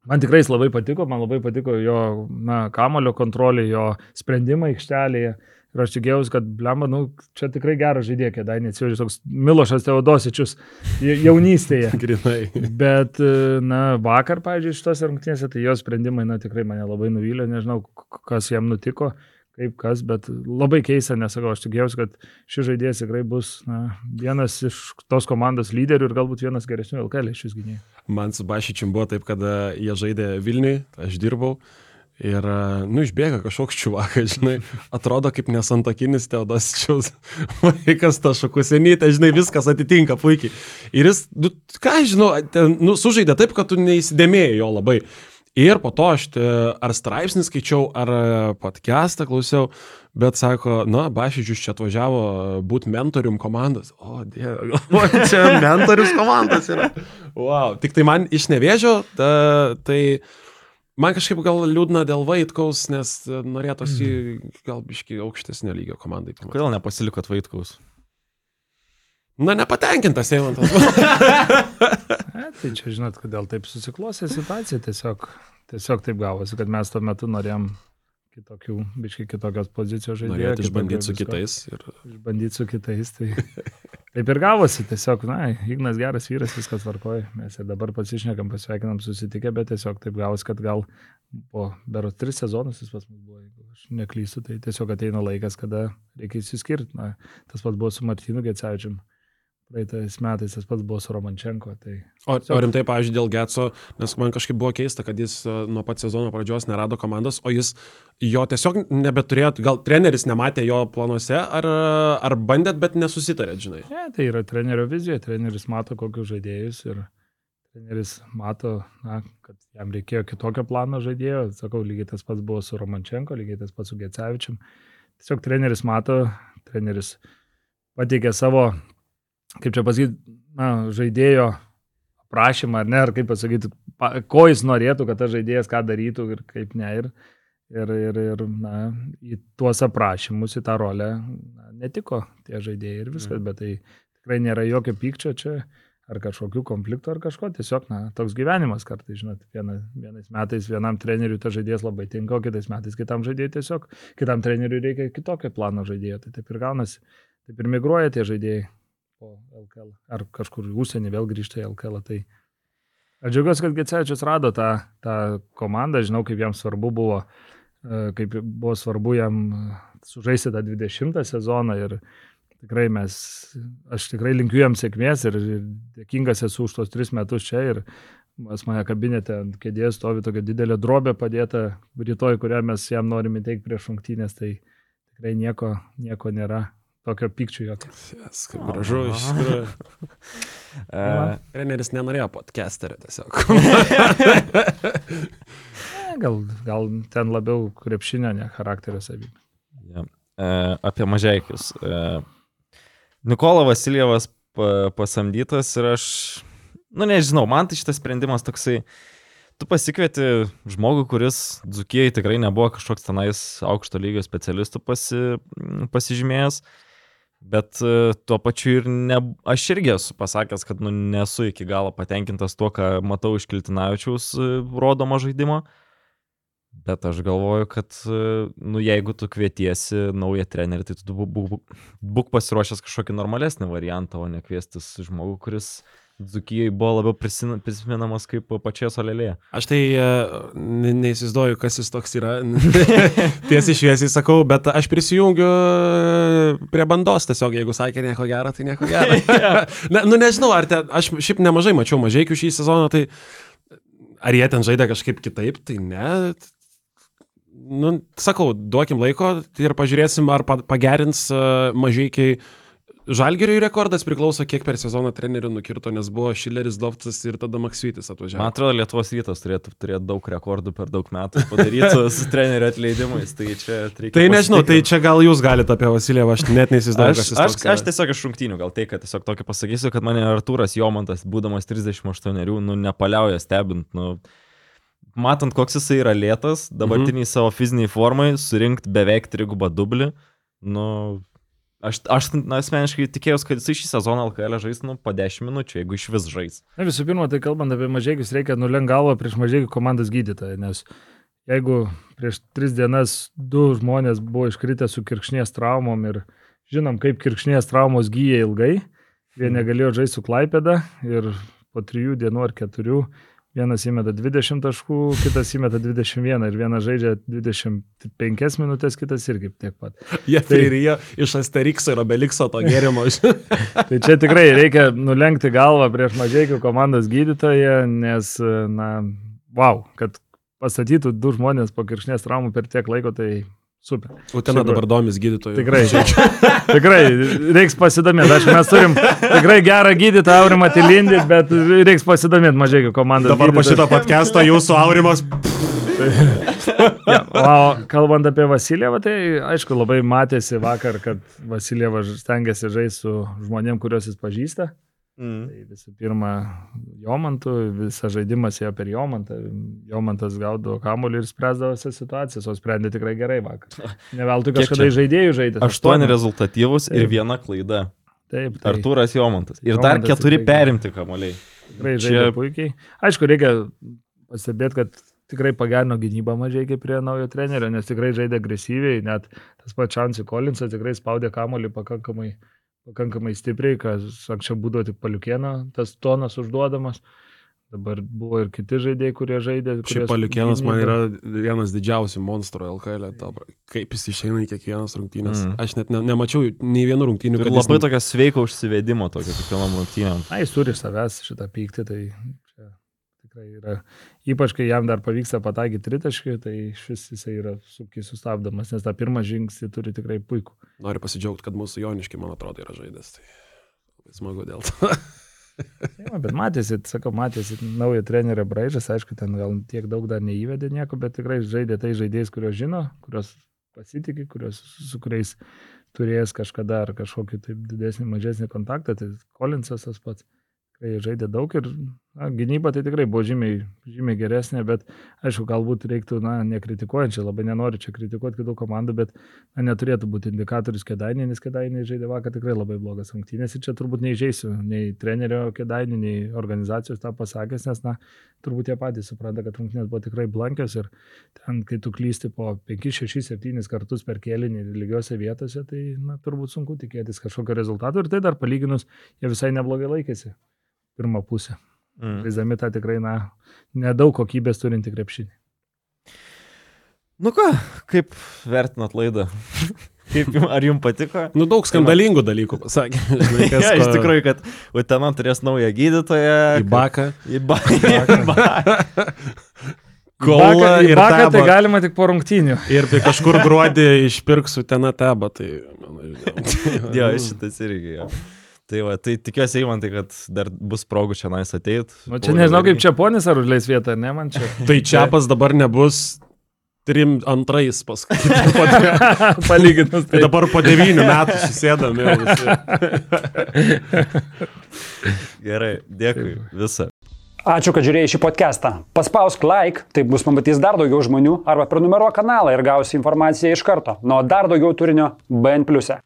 man tikrai jis labai patiko, man labai patiko jo na, kamulio kontrolė, jo sprendimai aikštelėje. Ir aš tikėjausi, kad, blemba, nu, čia tikrai geras žaidėjas, Kedainė, atsivežė toks Milošas Teodosičius ja- jaunystėje. Grinai. Bet, e, na, vakar, pavyzdžiui, šitose rungtynėse, tai jo sprendimai, na, tikrai mane labai nuvylė, nežinau, kas jam nutiko, kaip kas, bet labai keista, nesakau, aš tikėjausi, kad šis žaidėjas tikrai bus na, vienas iš tos komandos lyderių ir galbūt vienas geresnių LKL šis gynėjų. Man su Bašičium buvo taip, kad e, jie žaidė Vilniui, aš dirbau. Ir, e, nu, išbėga kažkoks čiuvakas, žinai, atrodo kaip nesantokinis Teodosičiaus vaikas, ta šakusenytė, žinai, viskas atitinka puikiai. Ir jis, nu, ką žinau, ten, nu, sužaidė taip, kad tu neįsidėmėjai jo labai. Ir po to aš te, ar straipsnį skaičiau, ar e, podcastą klausiau, bet sako, na, Bašičius čia atvažiavo būti mentorium komandos. O, dieve, čia mentorius komandos yra. Wow, tik tai man iš nevėžio, ta, tai man kažkaip gal liūdna dėl Vaitkaus, nes e, norėtųsi gal biški aukštesnio lygio komandai. pamatyti. Kodėl nepasilikot Vaitkaus? Na, nepatenkintas Eimantas. Tai čia žinot, kodėl taip susiklosė situacija tiesiog. tiesiog taip gavosi, kad mes tuo metu norėjom kitokių, biškai kitokios pozicijos žaidėjų. Norėjote išbandyti su kitais. Ir... Išbandyti su kitais. Tai taip ir gavosi, tiesiog, na, Ignas geras vyras, viskas tvarkoja. Mes ir dabar pasišnekam, pasveikinam susitikę, bet tiesiog taip gavosi, kad gal po beros tris sezonus jis pas mus buvo, jeigu aš neklystu, tai tiesiog ateina laikas, kada reikia įsiskirti. Na, tas pats buvo su Martinu Gecevičiam. Praeitais metais tas pats buvo su Romančenko. Tai O, o rimtai, pavyzdžiui, dėl Getso, nes man kažkaip buvo keista, kad jis e, nuo pat sezono pradžios nerado komandos, o jis jo tiesiog nebeturėjo, gal treneris nematė jo planuose, ar, ar bandėt, bet nesusitarėt, žinai. Ne, tai yra trenerio vizija, treneris mato kokius žaidėjus ir treneris mato, na, kad jam reikėjo kitokio plano žaidėjo. Sakau, lygiai tas pats buvo su Romančenko, lygiai tas pats su Gecevičiam. Tiesiog treneris mato, treneris pateikė savo, kaip čia pasakyti, na, žaidėjo prašymą, ar ne, ar kaip pasakyti, pa, ko jis norėtų, kad tas žaidėjas ką darytų ir kaip ne. Ir, ir, ir, ir na, į tuos aprašymus, į tą rolę na, netiko tie žaidėjai ir viskas, bet tai tikrai nėra jokio pykčio čia, ar kažkokių konfliktų, ar kažko, tiesiog, na, toks gyvenimas kartais, žinot, viena, vienais metais vienam treneriui tas žaidėjas labai tinka, o kitais metais kitam žaidėjui tiesiog, kitam treneriui reikia kitokio plano žaidėjo, tai taip ir gaunasi, taip ir migruoja tie žaidėjai po LKL, ar kažkur į užsienį vėl grįžta į LKL, tai aš džiaugiuosi, kad Gecevičius rado tą, tą komandą, žinau, kaip jam svarbu buvo, e, kaip buvo svarbu jam e, sužaisti tą 20 sezoną ir tikrai mes, aš tikrai linkiu jam sėkmės ir, ir dėkingas esu už tos tris metus čia ir pas mane kabinete ant kėdės stovi tokia didelė drobė padėta rytoj, kurią mes jam norim įteikti prieš šimtinės, tai tikrai nieko, nieko nėra. Tokio pykčio jokio. Yes, kaip gražu, iš tikrųjų. E, Treneris nenorėjo podcasterio tiesiog. Gal, gal ten labiau krepšinio, ne charakterio savybė. ja. e, apie mažiekius. E, Nikola Vasiljevas pa, pasamdytas ir aš, nu nežinau, man tai šitas sprendimas toksai, tu pasikvieti žmogų, kuris Dzukijai tikrai nebuvo kažkoks tenais aukšto lygio specialistų pasi, pasižymėjęs. Bet e, tuo pačiu ir ne, aš irgi esu pasakęs, kad nu, nesu iki galo patenkintas tuo, ką matau iš Kiltinavičiaus e, rodomo žaidimo. Bet aš galvoju, kad, e, nu, jeigu tu kvietiesi naują trenerį, tai tu būk, būk, būk pasiruošęs kažkokį normalesnį variantą, o ne kviestis žmogų, kuris Dzukijai buvo labiau prisimenamas kaip pačioje solelėje. Aš tai e, ne- neįsivaizduoju, kas jis toks yra. Tiesiai šviesiai sakau, bet aš prisijungiu e, prie bandos tiesiog, jeigu sakė nieko gero, tai nieko gero. ne, nu nežinau, ar ten, aš šiaip nemažai mačiau mažiekių šį sezoną, tai ar jie ten žaidė kažkaip kitaip, tai ne. Nu, sakau, duokim laiko ir pažiūrėsim, ar pa- pagerins uh, Žalgeriui rekordas priklauso, kiek per sezoną trenerių nukirto, nes buvo Šileris Dovcas ir tada Maksytis atvažiavo. Man atrodo, Lietuvos rytas turėtų turėti daug rekordų per daug metų padarytų su trenerių atleidimais. Tai čia reikia. Tai nežinau, tai čia gal jūs galite apie Vasilievą, aš net neįsivaizduoju, Aš, aš, toks aš tiesiog iš šimtinių, gal tai, kad tiesiog tokį pasakysiu, kad mane Artūras Jomantas, būdamas 38, nu, nepaliauja stebint, nu, matant, koks jisai yra lėtas, dabartiniai mhm. savo fiziniai formai, surinkti beveik trigubą dublį, nu, aš, aš na, asmeniškai tikėjausi, kad jisai šį sezoną LKL žais, nu, po 10 minučių, jeigu iš vis žais. Na visų pirma, tai kalbant apie mažiekius, reikia nulenk galvą prieš mažiekių komandos gydytoją, nes jeigu prieš tris dienas du žmonės buvo iškritę su kirkšnies traumom ir žinom, kaip kirkšnies traumos gyja ilgai, jie negalėjo žaisti su Klaipėda ir po trijų dienų ar keturių vienas įmeta 20 taškų, kitas įmeta 21 ir vienas žaidžia 25 minutės, kitas irgi tiek pat. Jie tai ir jie iš Asterixo ir Obelikso to gėrimo. Tai čia tikrai reikia nulenkti galvą prieš mažiekių komandos gydytoją, nes, na, wow, kad pastatytų du žmonės po kiršnės traumų per tiek laiko, tai super. Utena dabar domis gydytojų. Tikrai, tikrai, reiks pasidomėti. Aišku, mes turim tikrai gerą gydytoją Aurimą Tilindį, bet reiks pasidomėti mažiekių komandos. Dabar po šito podcast'o jūsų aurimas. Ja, o kalbant apie Vasilievą, tai aišku, labai matėsi vakar, kad Vasilievas stengiasi žaisti su žmonėm, kuriuos jis pažįsta. Mm. Tai visų pirma, Jomantų, visas žaidimas ėjo per Jomantą. Jomantas gaudavo kamuolį ir spręsdavo visas situacijas, o sprendė tikrai gerai vakar. Neveltui Kiek kažkada čia? žaidėjų žaidė. Aštuoni rezultatyvus ir Taip. viena klaida. Taip, tai Artūras Jomantas. Ir dar Jomantas keturi tikrai- perimti kamuoliai. tikrai čia- žaidė puikiai. Aišku, reikia pastebėti, kad tikrai pagerino gynybą mažai kaip prie naujo trenerio, nes tikrai žaidė agresyviai, net tas pats Čansi Kolinsas tikrai spaudė kamolį pakankamai, pakankamai stipriai, kas anksčiau būdavo tik paliukėno, tas tonas užduodamas. Dabar buvo ir kiti žaidėjai, kurie žaidė. kurie Šiaip Paliukėnas man yra vienas didžiausių monstrų LKL. Dabar. Kaip jis išeina į kiekvienas rungtynės. Mm. Aš net ne, nemačiau nei vienų rungtynių. Ir kad jis labai ne- tokio sveiko užsivedimo, tokio kiekvienam rungtynėm. Na, jis turi savęs šitą pyktį, tai tikrai yra. Ypač, kai jam dar pavyksta pataikyti tritaškį, tai šis jisai yra sunkiai sustabdomas, nes tą pirmą žingsnį turi tikrai puikų. Noriu pasidžiaugti, kad mūsų Joniški, man atrodo, yra žaidęs. Tai smagu dėl to. Ja, bet matėsi, sakau, matėsi naują trenerio braižas, aišku, ten gal tiek daug dar neįvedė nieko, bet tikrai žaidė tai žaidėjais, kuriuos žino, kuriuos pasitikė, kuriuos, su kuriais turėjęs kažkada ar kažkokį taip didesnį, mažesnį kontaktą, tai Kolinsas tas pats. Tikrai žaidė daug ir na, gynyba tai tikrai buvo žymiai, žymiai geresnė, bet aišku, galbūt reiktų, na, nekritikuojančiai, labai nenoriu čia kritikuoti kitų komandų, bet na, neturėtų būti indikatorius kėdainiai, nes kėdainiai žaidė vakar tikrai labai blogas rungtynės ir čia turbūt neižeisiu nei trenerio kėdainių, nei organizacijos tą pasakęs, nes, na, turbūt jie patys supranta, kad rungtynės buvo tikrai blankios ir ten, kai tu klysti po 5, 6, 7 kartus per kėlinį lygiose vietose, tai, na, turbūt sunku tikėtis kažkokio rezultato ir tai dar palyginus, jie visai neblogai laikėsi pirmą pusę. Mm. Žaisdami tą tikrai, na, nedaug kokybės turinti krepšinį. Nu ką, kaip vertinat laidą? Kaip jum, ar jums patiko? Nu, daug skandalingų dalykų pasakė. Žinai, kas, Ja, iš tikrųjų, kad Utena turės naują gydytoją. Į baką. Į baką. Į baką. Kaulą Baką- į ir baką tai tabą. galima tik po rungtynių. Ir tai kažkur gruodį išpirksiu ten atebą, tai žinoma. Jo, šitas irgi. Jo. Tai, va, tai tikiuosi, Eimantai, kad dar bus progų čia nais ateit. Nu, čia nežinau, kaip čia ponis ar užleis vietą, ne man čia. Tai čiapas dabar nebus trim antrais paskui. Palyginus. Tai dabar po devynių metų susėdame. jau visi. Gerai, dėkui. Visą. Ačiū, kad žiūrėjai šį podcastą. Paspausk like, taip bus pamatys dar daugiau žmonių, arba prenumeruok kanalą ir gausi informaciją iš karto. Nuo dar daugiau turinio BN ⁇. e.